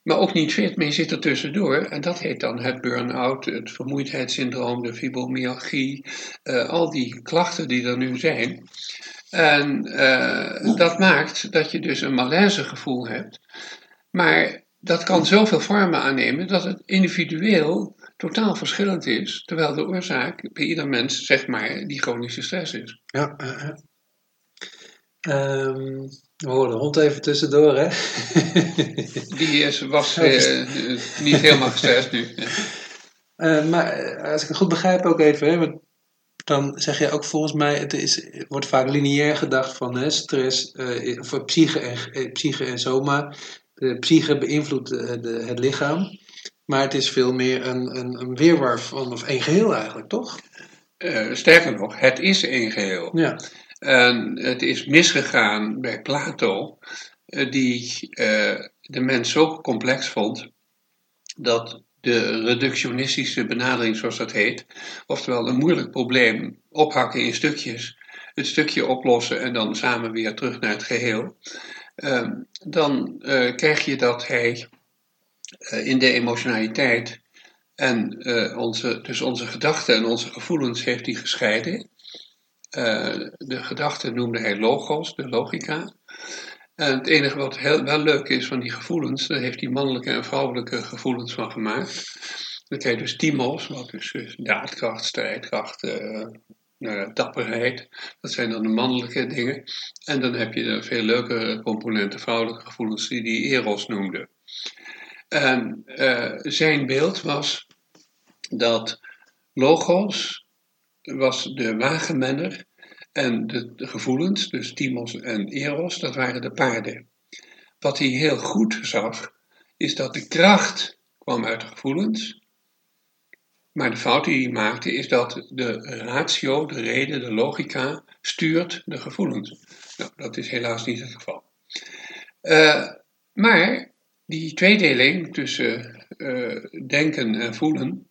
S2: maar ook niet fit, maar je zit er tussendoor. En dat heet dan het burn-out, het vermoeidheidssyndroom, de fibromyalgie, uh, al die klachten die er nu zijn. En uh, dat maakt dat je dus een malaisegevoel hebt. Maar dat kan zoveel vormen aannemen dat het individueel totaal verschillend is. Terwijl de oorzaak bij ieder mens, zeg maar, die chronische stress is.
S3: Ja, uh, um, we horen de hond even tussendoor, hè?
S2: die is, was uh, niet helemaal gestrest nu.
S3: Uh, maar als ik het goed begrijp ook even, hè, want dan zeg je ook volgens mij, het is, wordt vaak lineair gedacht van hè, stress, uh, of psyche en, eh, psyche en soma. De psyche beïnvloedt de, de, het lichaam, maar het is veel meer een, een, een weerwar van, of één geheel eigenlijk, toch?
S2: Uh, sterker nog, het is één geheel.
S3: Ja.
S2: En het is misgegaan bij Plato, die de mens zo complex vond dat de reductionistische benadering, zoals dat heet. Oftewel een moeilijk probleem ophakken in stukjes, het stukje oplossen en dan samen weer terug naar het geheel. Uh, dan uh, krijg je dat hij uh, in de emotionaliteit en eh, onze, dus onze gedachten en onze gevoelens heeft hij gescheiden. de gedachten noemde hij logos, de logica. En het enige wat heel, wel leuk is van die gevoelens, daar heeft hij mannelijke en vrouwelijke gevoelens van gemaakt. Dan krijg je dus timos, wat dus, dus daadkracht, strijdkracht, uh, nou, dapperheid. Dat zijn dan de mannelijke dingen. En dan heb je de veel leukere componenten, vrouwelijke gevoelens, die die Eros noemde. En uh, zijn beeld was dat Logos was de wagenmenner en de, gevoelens, dus Timos en Eros, dat waren de paarden. Wat hij heel goed zag, is dat de kracht kwam uit de gevoelens. Maar de fout die hij maakte is dat de ratio, de reden, de logica stuurt de gevoelens. Nou, dat is helaas niet het geval. Uh, maar die tweedeling tussen uh, denken en voelen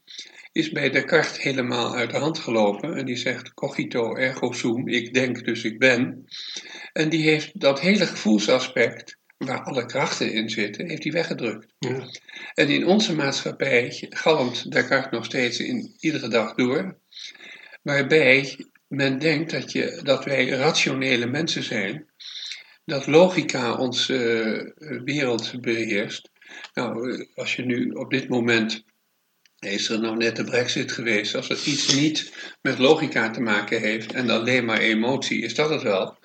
S2: is bij Descartes helemaal uit de hand gelopen. En die zegt cogito ergo sum, ik denk dus ik ben. En die heeft dat hele gevoelsaspect, waar alle krachten in zitten, heeft hij weggedrukt. Ja. En in onze maatschappij galmt Descartes nog steeds in iedere dag door. Waarbij men denkt dat, je, dat wij rationele mensen zijn dat logica onze uh, wereld beheerst. Nou, eh, als je nu op dit moment. Is er nou net de brexit geweest? Als het iets niet met logica te maken heeft en alleen maar emotie, is dat het wel.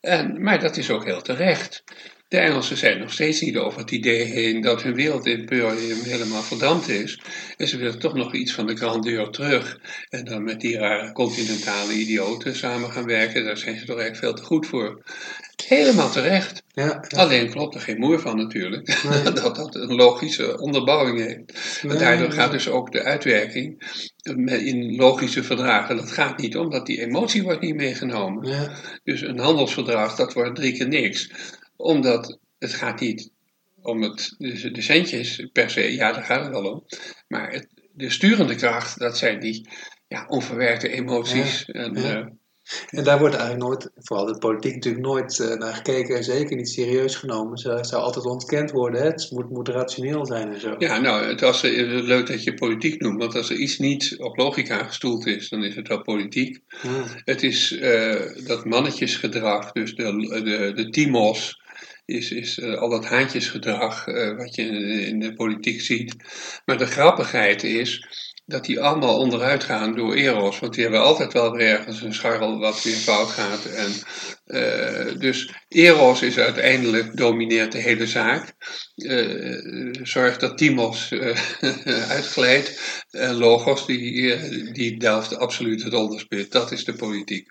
S2: En, maar dat is ook heel terecht. De Engelsen zijn nog steeds niet over het idee heen dat hun wereldimperium helemaal verdampt is. En ze willen toch nog iets van de grandeur terug. En dan met die rare continentale idioten samen gaan werken, daar zijn ze toch eigenlijk veel te goed voor. Helemaal terecht. Ja, Alleen klopt er geen moer van natuurlijk. dat dat een logische onderbouwing heeft. Nee, daardoor gaat dus ook de uitwerking in logische verdragen. Dat gaat niet omdat die emotie wordt niet meegenomen. Ja. Dus een handelsverdrag, dat wordt drie keer niks. Omdat het gaat niet om het, de centjes per se, ja daar gaat het wel om. Maar het, de sturende kracht, dat zijn die ja, onverwerkte emoties. En, uh,
S3: en daar wordt eigenlijk nooit, vooral de politiek natuurlijk nooit uh, naar gekeken en zeker niet serieus genomen. Ze zou altijd ontkend worden, hè? het moet, moet rationeel zijn en zo.
S2: Ja, nou, het was uh, leuk dat je politiek noemt, want als er iets niet op logica gestoeld is, dan is het wel politiek. Hmm. Het is uh, dat mannetjesgedrag, dus de, de, de timos, is, is uh, al dat haantjesgedrag uh, wat je in, in, de politiek ziet. Maar de grappigheid is dat die allemaal onderuit gaan door Eros. Want die hebben altijd wel weer ergens een scharrel wat weer fout gaat. En, uh, dus Eros is uiteindelijk, domineert de hele zaak. Uh, zorgt dat Timos uh, uitglijdt. En Logos, die, die delft absoluut het onderspit. Dat is de politiek.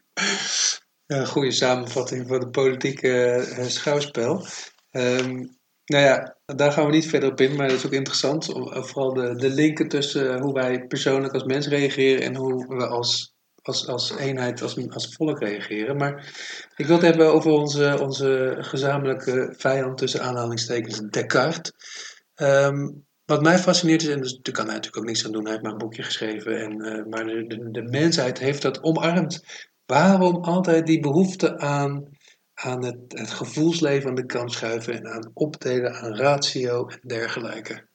S3: Een goede samenvatting van de politieke schouwspel. Um, nou ja, daar gaan we niet verder op in, maar dat is ook interessant. Eh, vooral de, de linken tussen eh, hoe wij persoonlijk als mens reageren en hoe we als, als, als eenheid, als, als volk reageren. Maar ik wil het hebben over onze, onze gezamenlijke vijand tussen aanhalingstekens, Descartes. Um, wat mij fascineert is, en dus, daar kan hij natuurlijk ook niks aan doen, hij heeft maar een boekje geschreven, en, uh, maar de, de mensheid heeft dat omarmd. Waarom altijd die behoefte aan aan het, het gevoelsleven aan de kant schuiven en aan opdelen aan ratio en dergelijke?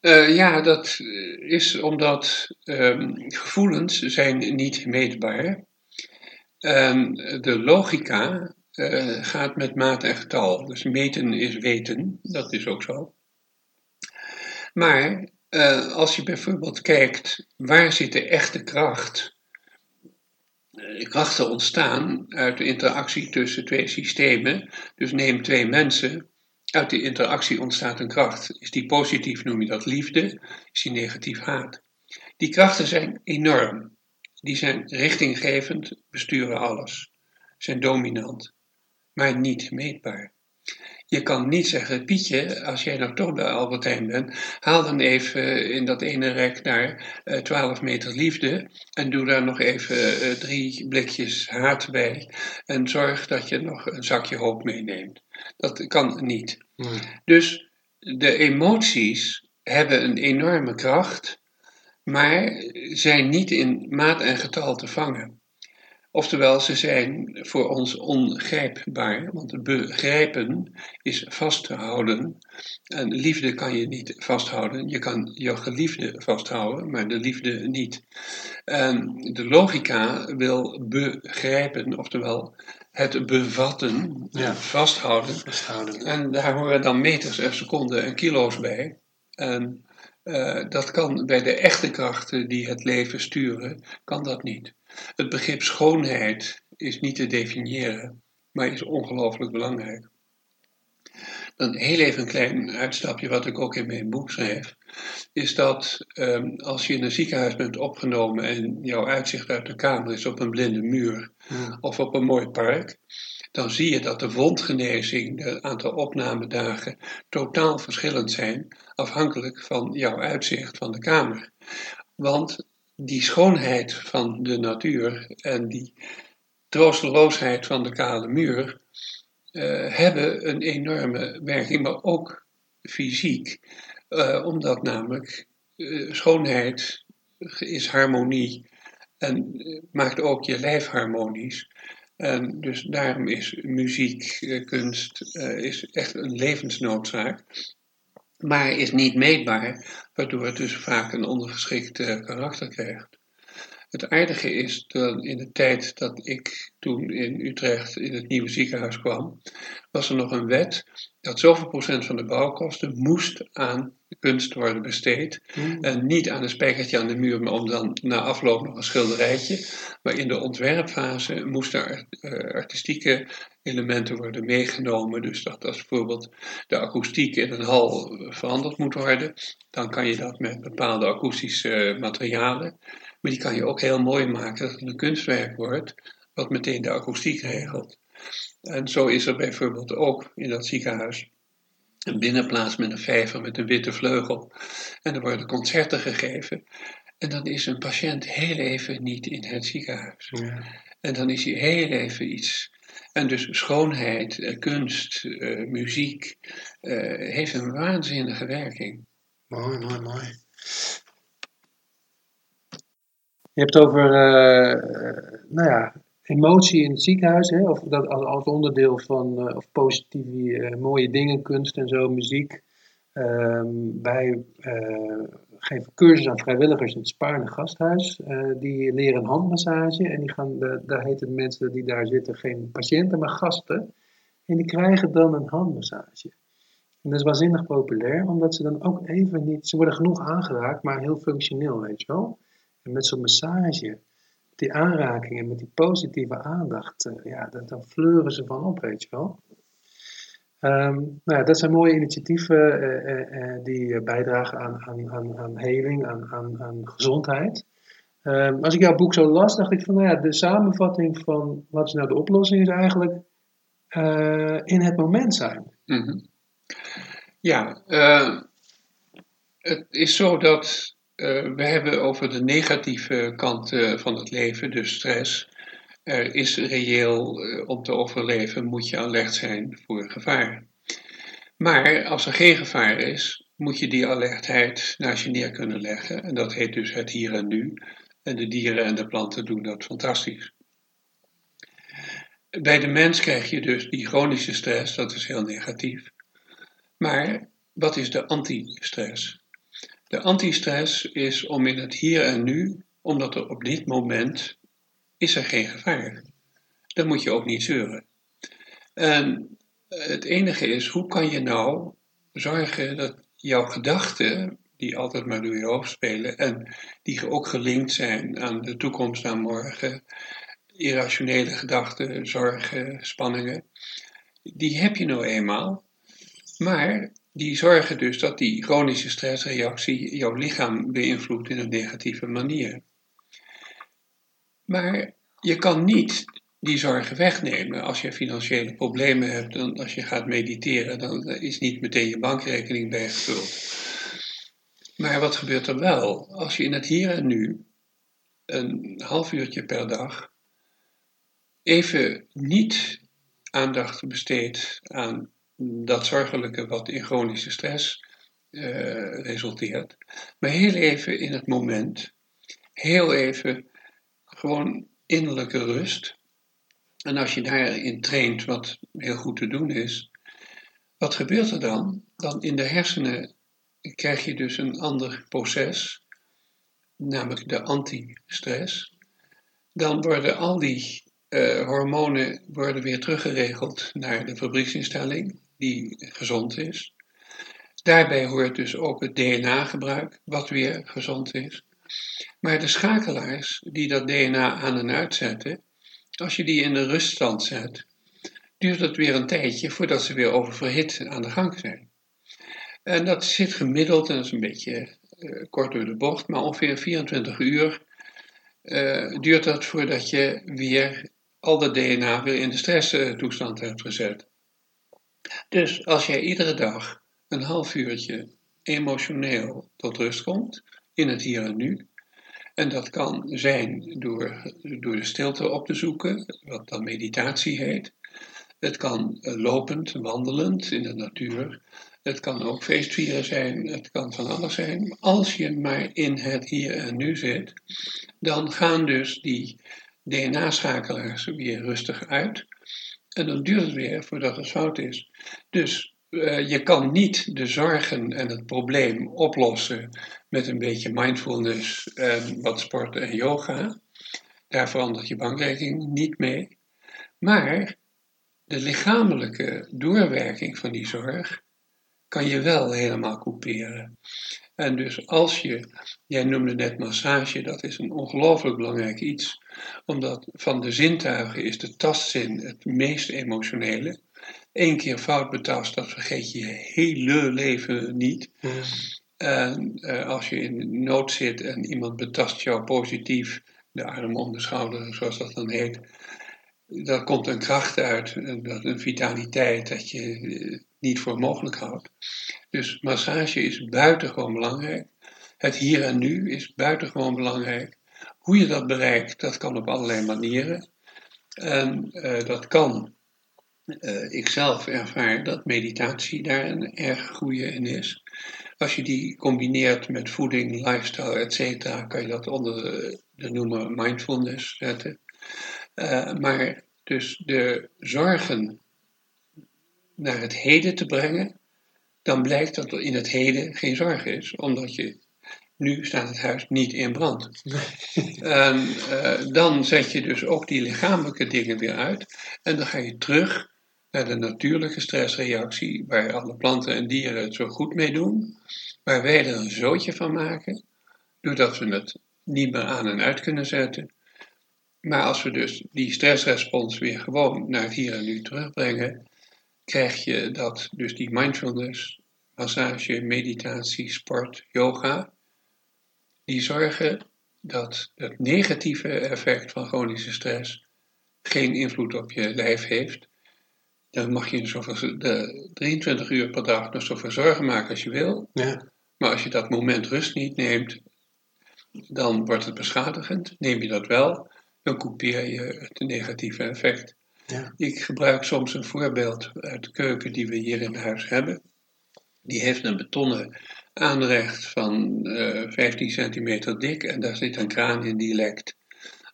S2: Uh, ja, dat is omdat um, gevoelens zijn niet meetbaar. En de logica uh, gaat met maat en getal. Dus meten is weten, dat is ook zo. Maar als je bijvoorbeeld kijkt, waar zit de echte kracht? Krachten ontstaan uit de interactie tussen twee systemen. Dus neem twee mensen. Uit die interactie ontstaat een kracht. Is die positief, noem je dat liefde. Is die negatief, haat. Die krachten zijn enorm. Die zijn richtinggevend, besturen alles. Zijn dominant, maar niet meetbaar. Je kan niet zeggen, Pietje, als jij nou toch bij Albertijn bent, haal dan even in dat ene rek naar uh, eh, 12 meter liefde en doe daar nog even uh, drie blikjes haat bij en zorg dat je nog een zakje hoop meeneemt. Dat kan niet. Dus de emoties hebben een enorme kracht, maar zijn niet in maat en getal te vangen. Oftewel, ze zijn voor ons ongrijpbaar, want begrijpen is vasthouden. En liefde kan je niet vasthouden. Je kan je geliefde vasthouden, maar de liefde niet. En de logica wil begrijpen, oftewel het bevatten, ja. vasthouden. vasthouden. En daar horen dan meters en seconden en kilo's bij. En uh, dat kan bij de echte krachten die het leven sturen, kan dat niet. Het begrip schoonheid is niet te definiëren, maar is ongelooflijk belangrijk. Dan heel even een klein uitstapje, wat ik ook in mijn boek schrijf, is dat um, als je in een ziekenhuis bent opgenomen en jouw uitzicht uit de kamer is op een blinde muur of op een mooi park, dan zie je dat de wondgenezing, de aantal opnamedagen, totaal verschillend zijn, afhankelijk van jouw uitzicht van de kamer. Want die schoonheid van de natuur en die troosteloosheid van de kale muur uh, hebben een enorme werking, maar ook fysiek. Uh, omdat namelijk uh, schoonheid is harmonie en maakt ook je lijf harmonisch. En dus daarom is muziek, kunst, is echt een levensnoodzaak. Maar is niet meetbaar, waardoor het dus vaak een ondergeschikt karakter krijgt. Het aardige is dat in de tijd dat ik toen in Utrecht in het nieuwe ziekenhuis kwam, was er nog een wet dat zoveel procent van de bouwkosten moest aan kunst worden besteed. Hmm. En niet aan een spijkertje aan de muur, maar om dan na afloop nog een schilderijtje. Maar in de ontwerpfase moesten uh, artistieke elementen worden meegenomen. Dus dat als bijvoorbeeld de akoestiek in een hal veranderd moet worden, dan kan je dat met bepaalde akoestische materialen. Maar die kan je ook heel mooi maken dat het een kunstwerk wordt, wat meteen de akoestiek regelt. En zo is er bijvoorbeeld ook in dat ziekenhuis een binnenplaats met een vijver met een witte vleugel. En er worden concerten gegeven. En dan is een patiënt heel even niet in het ziekenhuis. Ja. En dan is hij heel even iets. En dus schoonheid, eh, kunst, uh, muziek uh, heeft een waanzinnige werking.
S1: Mooi, mooi, mooi. Je hebt over uh, nou ja, emotie in het ziekenhuis, hè, of dat als onderdeel van uh, of positieve uh, mooie dingen, kunst en zo, muziek. Um, wij geven cursus aan vrijwilligers in het Spaarne Gasthuis. die leren handmassage en die gaan, daar heten mensen die daar zitten geen patiënten, maar gasten. En die krijgen dan een handmassage. En dat is waanzinnig populair, omdat ze dan ook even niet, ze worden genoeg aangeraakt, maar heel functioneel, weet je wel. En met zo'n massage, die aanrakingen, met die positieve aandacht, uh, ja, dan fleuren ze van op, weet je wel. Um, nou ja, dat zijn mooie initiatieven uh, uh, die bijdragen aan, aan, aan, aan heling, aan, aan, aan gezondheid. Um, als ik jouw boek zo las, dacht ik van, nou ja, de samenvatting van wat is nou de oplossing is eigenlijk in het moment zijn.
S2: -hmm. Ja, het is zo dat uh, we hebben over de negatieve kant uh, van het leven, dus stress. Er is reëel, uh, om te overleven moet je alert zijn voor gevaar. Maar als er geen gevaar is, moet je die alertheid naast je neer kunnen leggen. En dat heet dus het hier en nu. En de dieren en de planten doen dat fantastisch. Bij de mens krijg je dus die chronische stress, dat is heel negatief. Maar wat is de anti-stress? De antistress is om in het hier en nu, omdat er op dit moment is er geen gevaar. Dan moet je ook niet zeuren. En het enige is, hoe kan je nou zorgen dat jouw gedachten, die altijd maar door je hoofd spelen en die ook gelinkt zijn aan de toekomst, aan morgen, irrationele gedachten, zorgen, spanningen, die heb je nou eenmaal. Maar die zorgen dus dat die chronische stressreactie jouw lichaam beïnvloedt in een negatieve manier. Maar je kan niet die zorgen wegnemen. Als je financiële problemen hebt, dan als je gaat mediteren, dan is niet meteen je bankrekening bijgevuld. Maar wat gebeurt er wel? Als je in het hier en nu een half uurtje per dag even niet aandacht besteedt aan dat zorgelijke wat in chronische stress uh, resulteert. Maar heel even in het moment, heel even gewoon innerlijke rust. En als je daarin traint, wat heel goed te doen is, wat gebeurt er dan? Dan in de hersenen krijg je dus een ander proces, namelijk de anti-stress. Dan worden al die uh, hormonen worden weer teruggeregeld naar de fabrieksinstelling die gezond is. Daarbij hoort dus ook het DNA-gebruik, wat weer gezond is. Maar de schakelaars die dat DNA aan en uitzetten, als je die in de ruststand zet, duurt het weer een tijdje voordat ze weer oververhit aan de gang zijn. En dat zit gemiddeld, en dat is een beetje uh, kort door de bocht, maar ongeveer 24 uur uh, duurt dat voordat je weer al dat DNA weer in de stresstoestand hebt gezet. Dus als jij iedere dag een half uurtje emotioneel tot rust komt, in het hier en nu, en dat kan zijn door, door de stilte op te zoeken, wat dan meditatie heet. Het kan eh, lopend, wandelend in de natuur. Het kan ook feestvieren zijn, het kan van alles zijn. Als je maar in het hier en nu zit, dan gaan dus die DNA-schakelaars weer rustig uit. En dan duurt het weer voordat het fout is. Dus uh, je kan niet de zorgen en het probleem oplossen met een beetje mindfulness en wat sport en yoga. Daar verandert je bankrekening niet mee. Maar de lichamelijke doorwerking van die zorg kan je wel helemaal couperen. En dus als je, jij noemde net massage, dat is een ongelooflijk belangrijk iets, omdat van de zintuigen is de tastzin het meest emotionele. Eén keer fout betast, dat vergeet je je hele leven niet. En uh, als je in nood zit en iemand betast jou positief, de arm om de schouder, zoals dat dan heet, daar komt een kracht uit, een vitaliteit dat je eh, niet voor mogelijk houdt. Dus massage is buitengewoon belangrijk. Het hier en nu is buitengewoon belangrijk. Hoe je dat bereikt, dat kan op allerlei manieren. En uh, dat kan, uh, ik zelf ervaar dat meditatie daar een erg goede in is. Als je die combineert met voeding, lifestyle, etc., kan je dat onder de, noemer mindfulness zetten. Uh, maar dus de zorgen naar het heden te brengen, dan blijkt dat er in het heden geen zorg is, omdat je nu staat het huis niet in brand. en, uh, dan zet je dus ook die lichamelijke dingen weer uit en dan ga je terug naar de natuurlijke stressreactie, waar alle planten en dieren het zo goed mee doen, waar wij er een zootje van maken, doordat we het niet meer aan en uit kunnen zetten. Maar als we dus die stressrespons weer gewoon naar het hier en nu terugbrengen, krijg je dat dus die mindfulness, massage, meditatie, sport, yoga, die zorgen dat het negatieve effect van chronische stress geen invloed op je lijf heeft. Dan mag je zoveel, de 23 uur per dag nog zoveel zorgen maken als je wil. Ja. Maar als je dat moment rust niet neemt, dan wordt het beschadigend. Neem je dat wel, dan coupeer je het negatieve effect. Ja. Ik gebruik soms een voorbeeld uit de keuken die we hier in huis hebben. Die heeft een betonnen aanrecht van uh, eh, 15 centimeter dik en daar zit een kraan in die lekt.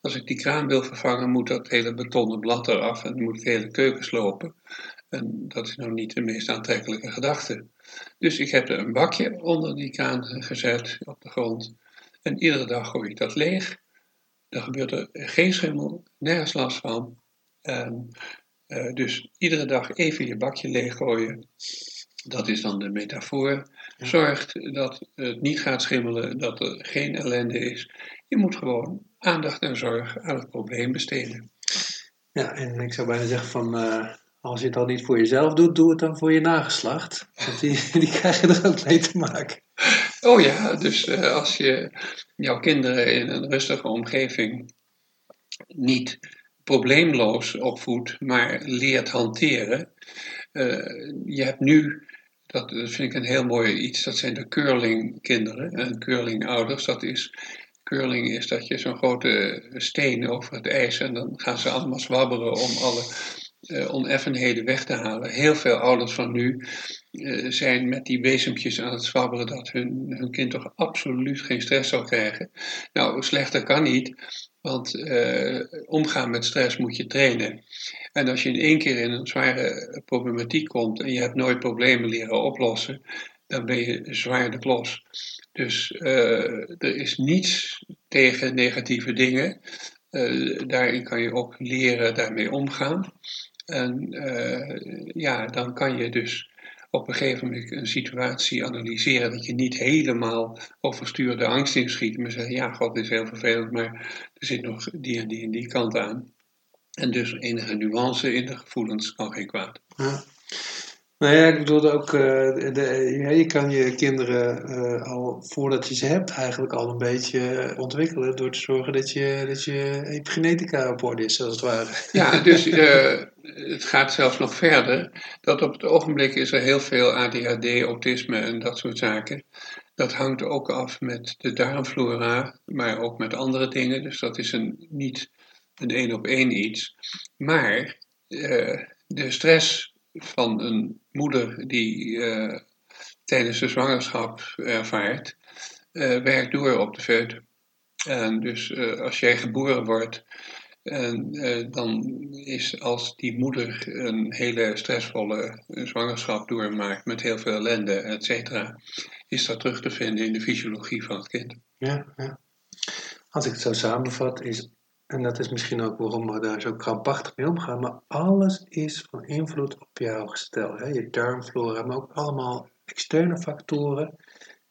S2: Als ik die kraan wil vervangen, moet dat hele betonnen blad eraf en moet de hele keuken slopen. En dat is nou niet de meest aantrekkelijke gedachte. Dus ik heb er een bakje onder die kraan gezet op de grond. En iedere dag gooi ik dat leeg. Dan gebeurt er geen schimmel, nergens last van. En, uh, dus iedere dag even je bakje leeggooien. Dat is dan de metafoor. Zorgt dat het niet gaat schimmelen, dat er geen ellende is. Je moet gewoon aandacht en zorg aan het probleem besteden.
S3: Ja, en ik zou bijna zeggen van, uh, als je het al niet voor jezelf doet, doe het dan voor je nageslacht. Want die, die krijgen er ook mee te maken.
S2: Oh ja, dus uh, als je jouw kinderen in een rustige omgeving niet probleemloos opvoedt, maar leert hanteren. Uh, je hebt nu, dat vind ik een heel mooi iets, dat zijn de curling-kinderen en curling-ouders. Dat is, curling is dat je zo'n grote steen over het ijs en dan gaan ze allemaal zwabberen om alle uh, oneffenheden weg te halen. Heel veel ouders van nu uh, zijn met die bezempjes aan het zwabberen dat hun, hun kind toch absoluut geen stress zal krijgen. Nou, slechter kan niet, want uh, omgaan met stress moet je trainen. En als je in één keer in een zware problematiek komt en je hebt nooit problemen leren oplossen, dan ben je zwaar de klos. Dus er is niets tegen negatieve dingen. daarin kan je ook leren daarmee omgaan. En uh, ja, dan kan je dus op een gegeven moment een situatie analyseren dat je niet helemaal overstuurde angst inschiet, maar zeggen, ja, God is heel vervelend, maar er zit nog die en die en die kant aan. En dus enige nuance in de gevoelens kan geen kwaad. Ja.
S1: Nou ja, ik bedoelde ook, uh, de, ja, je kan je kinderen uh, al voordat je ze hebt eigenlijk al een beetje ontwikkelen door te zorgen dat je, dat je epigenetica op orde is, als het ware.
S2: Ja, dus uh, het gaat zelfs nog verder. Dat op het ogenblik is er heel veel ADHD, autisme en dat soort zaken. Dat hangt ook af met de darmflora, maar ook met andere dingen. Dus dat is een, niet een één op één iets. Maar de stress van een moeder die uh, tijdens de zwangerschap ervaart, uh, werkt door op de foetus. En dus uh, als jij geboren wordt, en, dan is als die moeder een hele stressvolle zwangerschap doormaakt met heel veel ellende, et cetera, is dat terug te vinden in de fysiologie van het kind.
S1: Ja, ja. Als ik het zo samenvat, is en dat is misschien ook waarom we daar zo krampachtig mee omgaan. Maar alles is van invloed op jouw gestel. Hè? Je darmflora, maar ook allemaal externe factoren.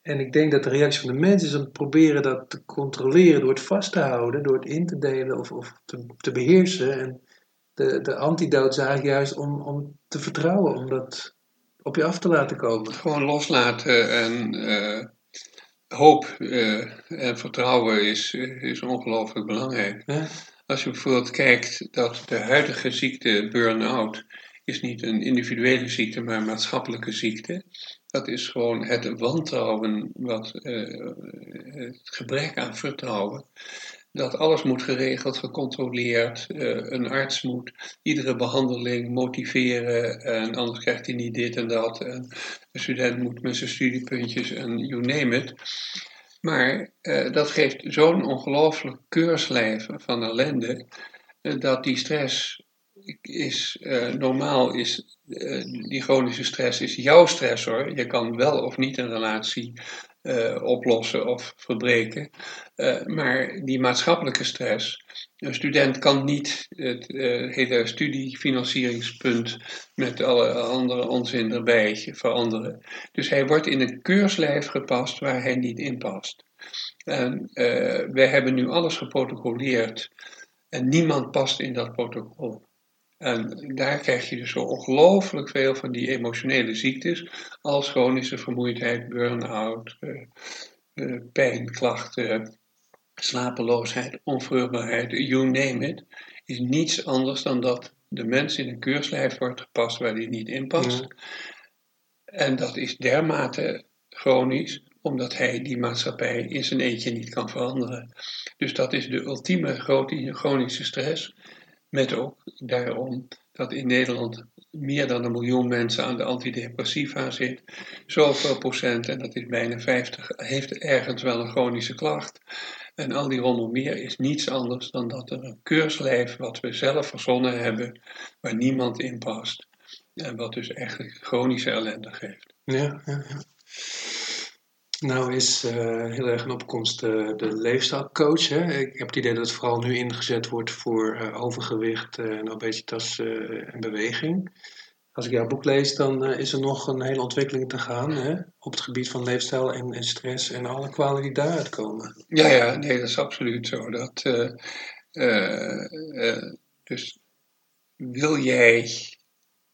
S1: En ik denk dat de reactie van de mens is om te proberen dat te controleren door het vast te houden, door het in te delen of, of te, te beheersen. En de, de antidote is eigenlijk juist om, om te vertrouwen, om dat op je af te laten komen.
S2: Gewoon loslaten en uh, hoop uh, en vertrouwen is, is ongelooflijk belangrijk. Als je bijvoorbeeld kijkt dat de huidige ziekte burn-out is niet een individuele ziekte, maar een maatschappelijke ziekte. Dat is gewoon het wantrouwen, wat, uh, het gebrek aan vertrouwen dat alles moet geregeld, gecontroleerd. Uh, een arts moet iedere behandeling motiveren en anders krijgt hij niet dit en dat. En een student moet met zijn studiepuntjes en you name it. Maar uh, dat geeft zo'n ongelooflijk keurslijf van ellende, uh, dat die stress is, normaal is, die chronische stress is jouw stressor. Je kan wel of niet een relatie uh, oplossen of verbreken. Uh, maar die maatschappelijke stress. Een student kan niet het uh, hele studiefinancieringspunt met alle andere onzin erbij veranderen. Dus hij wordt in een keurslijf gepast waar hij niet in past. En wij hebben nu alles geprotocoleerd en niemand past in dat protocol. En daar krijg je dus zo ongelooflijk veel van die emotionele ziektes, als chronische vermoeidheid, burn-out, uh, uh, pijnklachten, slapeloosheid, onvruchtbaarheid, you name it, is niets anders dan dat de mens in een keurslijf wordt gepast waar die niet in past. En dat is dermate chronisch, omdat hij die maatschappij in zijn eentje niet kan veranderen. Dus dat is de ultieme chronische stress. Met ook daarom dat in Nederland meer dan een miljoen mensen aan de antidepressiva zit. Zoveel procent, en dat is bijna 50, heeft ergens wel een chronische klacht. En al die rommel meer is niets anders dan dat er een keurslijf wat we zelf verzonnen hebben, waar niemand in past. En wat dus eigenlijk chronische ellende geeft.
S1: Ja, ja, ja. Nou is uh, heel erg een opkomst uh, de leefstijlcoach. Hè? Ik heb het idee dat het vooral nu ingezet wordt voor uh, overgewicht en obesitas en beweging. Als ik jouw boek lees, dan is er nog een hele ontwikkeling te gaan hè? op het gebied van leefstijl en, en, stress en alle kwalen die daaruit komen.
S2: Ja, ja, nee, dat is absoluut zo. Dat, dus wil jij,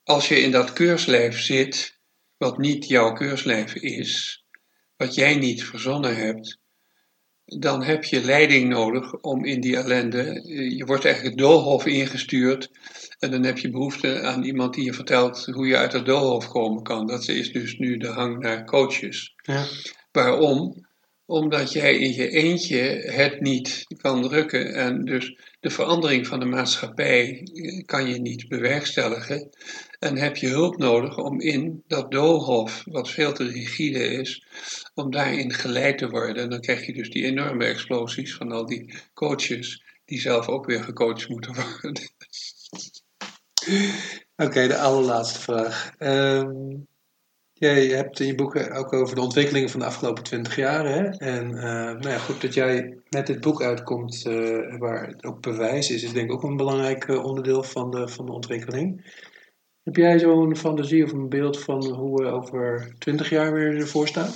S2: als je in dat keurslijf zit, wat niet jouw keurslijf is, wat jij niet verzonnen hebt, dan heb je leiding nodig om in die ellende. Je wordt eigenlijk het doolhof ingestuurd. En dan heb je behoefte aan iemand die je vertelt hoe je uit het doolhof komen kan. Dat is dus nu de hang naar coaches. Ja. Waarom? Omdat jij in je eentje het niet kan drukken. En dus de verandering van de maatschappij kan je niet bewerkstelligen. En heb je hulp nodig om in dat doolhof, wat veel te rigide is, om daarin geleid te worden. En dan krijg je dus die enorme explosies van al die coaches, die zelf ook weer gecoacht moeten worden.
S1: Oké, de allerlaatste vraag. Um, jij hebt in je boeken ook over de ontwikkelingen van de afgelopen twintig jaar. Hè? En uh, nou ja, goed dat jij met dit boek uitkomt, uh, waar ook bewijs is, is denk ik ook een belangrijk uh, onderdeel van de, van de ontwikkeling. Heb jij zo'n fantasie of een beeld van hoe we over twintig jaar weer ervoor staan?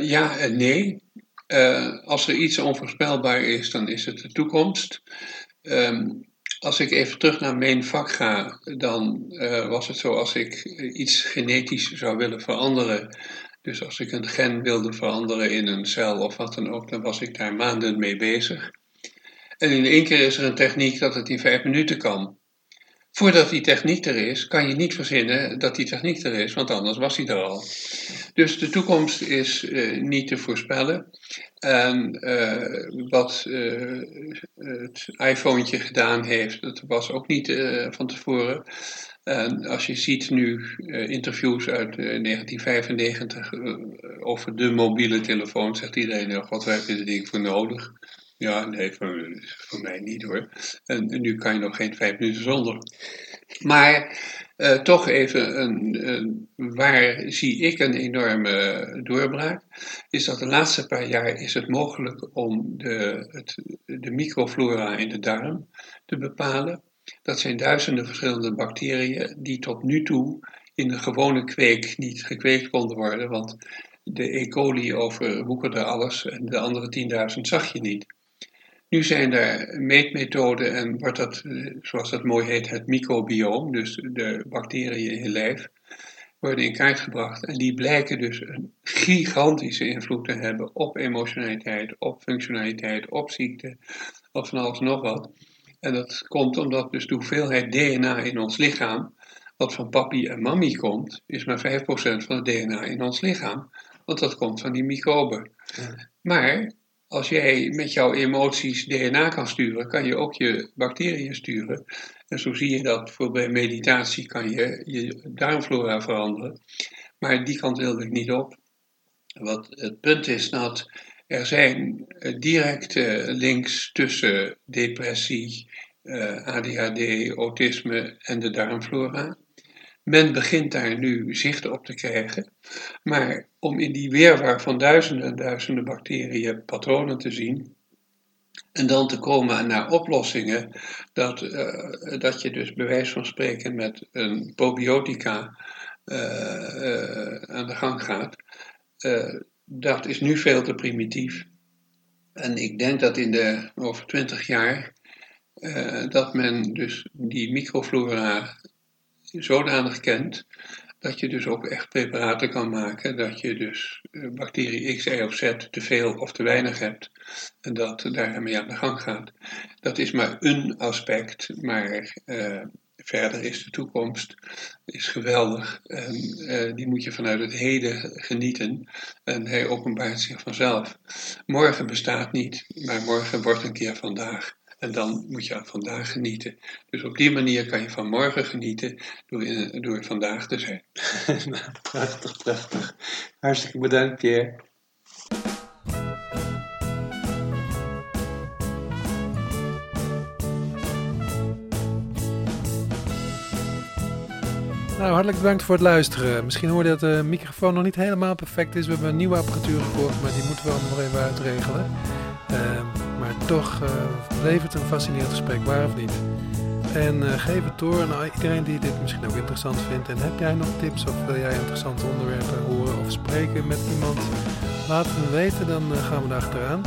S2: Ja en nee. Als er iets onvoorspelbaar is, dan is het de toekomst. Um, als ik even terug naar mijn vak ga, dan uh, was het zo als ik iets genetisch zou willen veranderen. Dus als ik een gen wilde veranderen in een cel of wat dan ook, dan was ik daar maanden mee bezig. En in één keer is er een techniek dat het in vijf minuten kan. Voordat die techniek er is, kan je niet verzinnen dat die techniek er is, want anders was die er al. Dus de toekomst is uh, niet te voorspellen. En uh, wat uh, het iPhone gedaan heeft, dat was ook niet van tevoren. En als je ziet nu interviews uit 1995 over de mobiele telefoon, zegt iedereen, god, waar heb je dit ding voor nodig? Ja, nee, voor, voor mij niet hoor. En, nu kan je nog geen vijf minuten zonder. Maar uh, toch even, een, een, waar zie ik een enorme doorbraak? Is dat de laatste paar jaar is het mogelijk om de, het, de microflora in de darm te bepalen. Dat zijn duizenden verschillende bacteriën die tot nu toe in de gewone kweek niet gekweekt konden worden. Want de E. coli overwoekerde alles en de andere 10.000 zag je niet. Nu zijn er meetmethoden en wordt dat, eh, zoals dat mooi heet, het microbioom, dus de bacteriën in je lijf, worden in kaart gebracht. En die blijken dus een gigantische invloed te hebben op emotionaliteit, op functionaliteit, op ziekte, of van alles nog wat. En dat komt omdat dus de hoeveelheid DNA in ons lichaam, wat van papi en mami komt, is maar 5% van het DNA in ons lichaam. Want dat komt van die microben. Maar als jij met jouw emoties DNA kan sturen, kan je ook je bacteriën sturen. En zo zie je dat voor bij meditatie kan je je darmflora veranderen. Maar die kant wilde ik niet op. Wat het punt is dat er zijn eh, directe links tussen depressie, eh, ADHD, autisme en de darmflora. Men begint daar nu zicht op te krijgen. Maar om in die weerwaar van duizenden en duizenden bacteriën patronen te zien. En dan te komen naar oplossingen dat, uh, dat je dus bij wijze van spreken met een probiotica uh, uh, aan de gang gaat. dat is nu veel te primitief. En ik denk dat in de over twintig jaar dat men dus die microflora zodanig kent dat je dus ook echt preparaten kan maken, dat je dus eh, bacterie X, Y of Z te veel of te weinig hebt en dat daarmee aan de gang gaat. Dat is maar een aspect, maar uh, verder is de toekomst is geweldig en uh, die moet je vanuit het heden genieten en hij openbaart zich vanzelf. Morgen bestaat niet, maar morgen wordt een keer vandaag. En dan moet je aan vandaag genieten. Dus op die manier kan je van morgen genieten door, in, door vandaag te zijn.
S3: nou, prachtig, prachtig. Hartstikke bedankt, Pierre.
S1: Nou, hartelijk bedankt voor het luisteren. Misschien hoorde dat de microfoon nog niet helemaal perfect is. We hebben een nieuwe apparatuur gekocht, maar die moeten we allemaal nog even uitregelen. Uh, toch uh, bleef het een fascinerend gesprek, waar of niet? En uh, geef het door aan iedereen die dit misschien ook interessant vindt. En heb jij nog tips of wil jij interessante onderwerpen horen of spreken met iemand? Laat het me weten, dan uh, gaan we daar achteraan.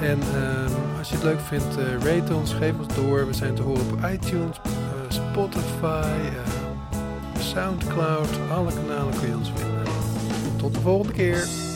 S1: En ehm, als je het leuk vindt, rate ons, geef ons door. We zijn te horen op iTunes, Spotify, Soundcloud. Alle kanalen kun je ons vinden. Tot de volgende keer.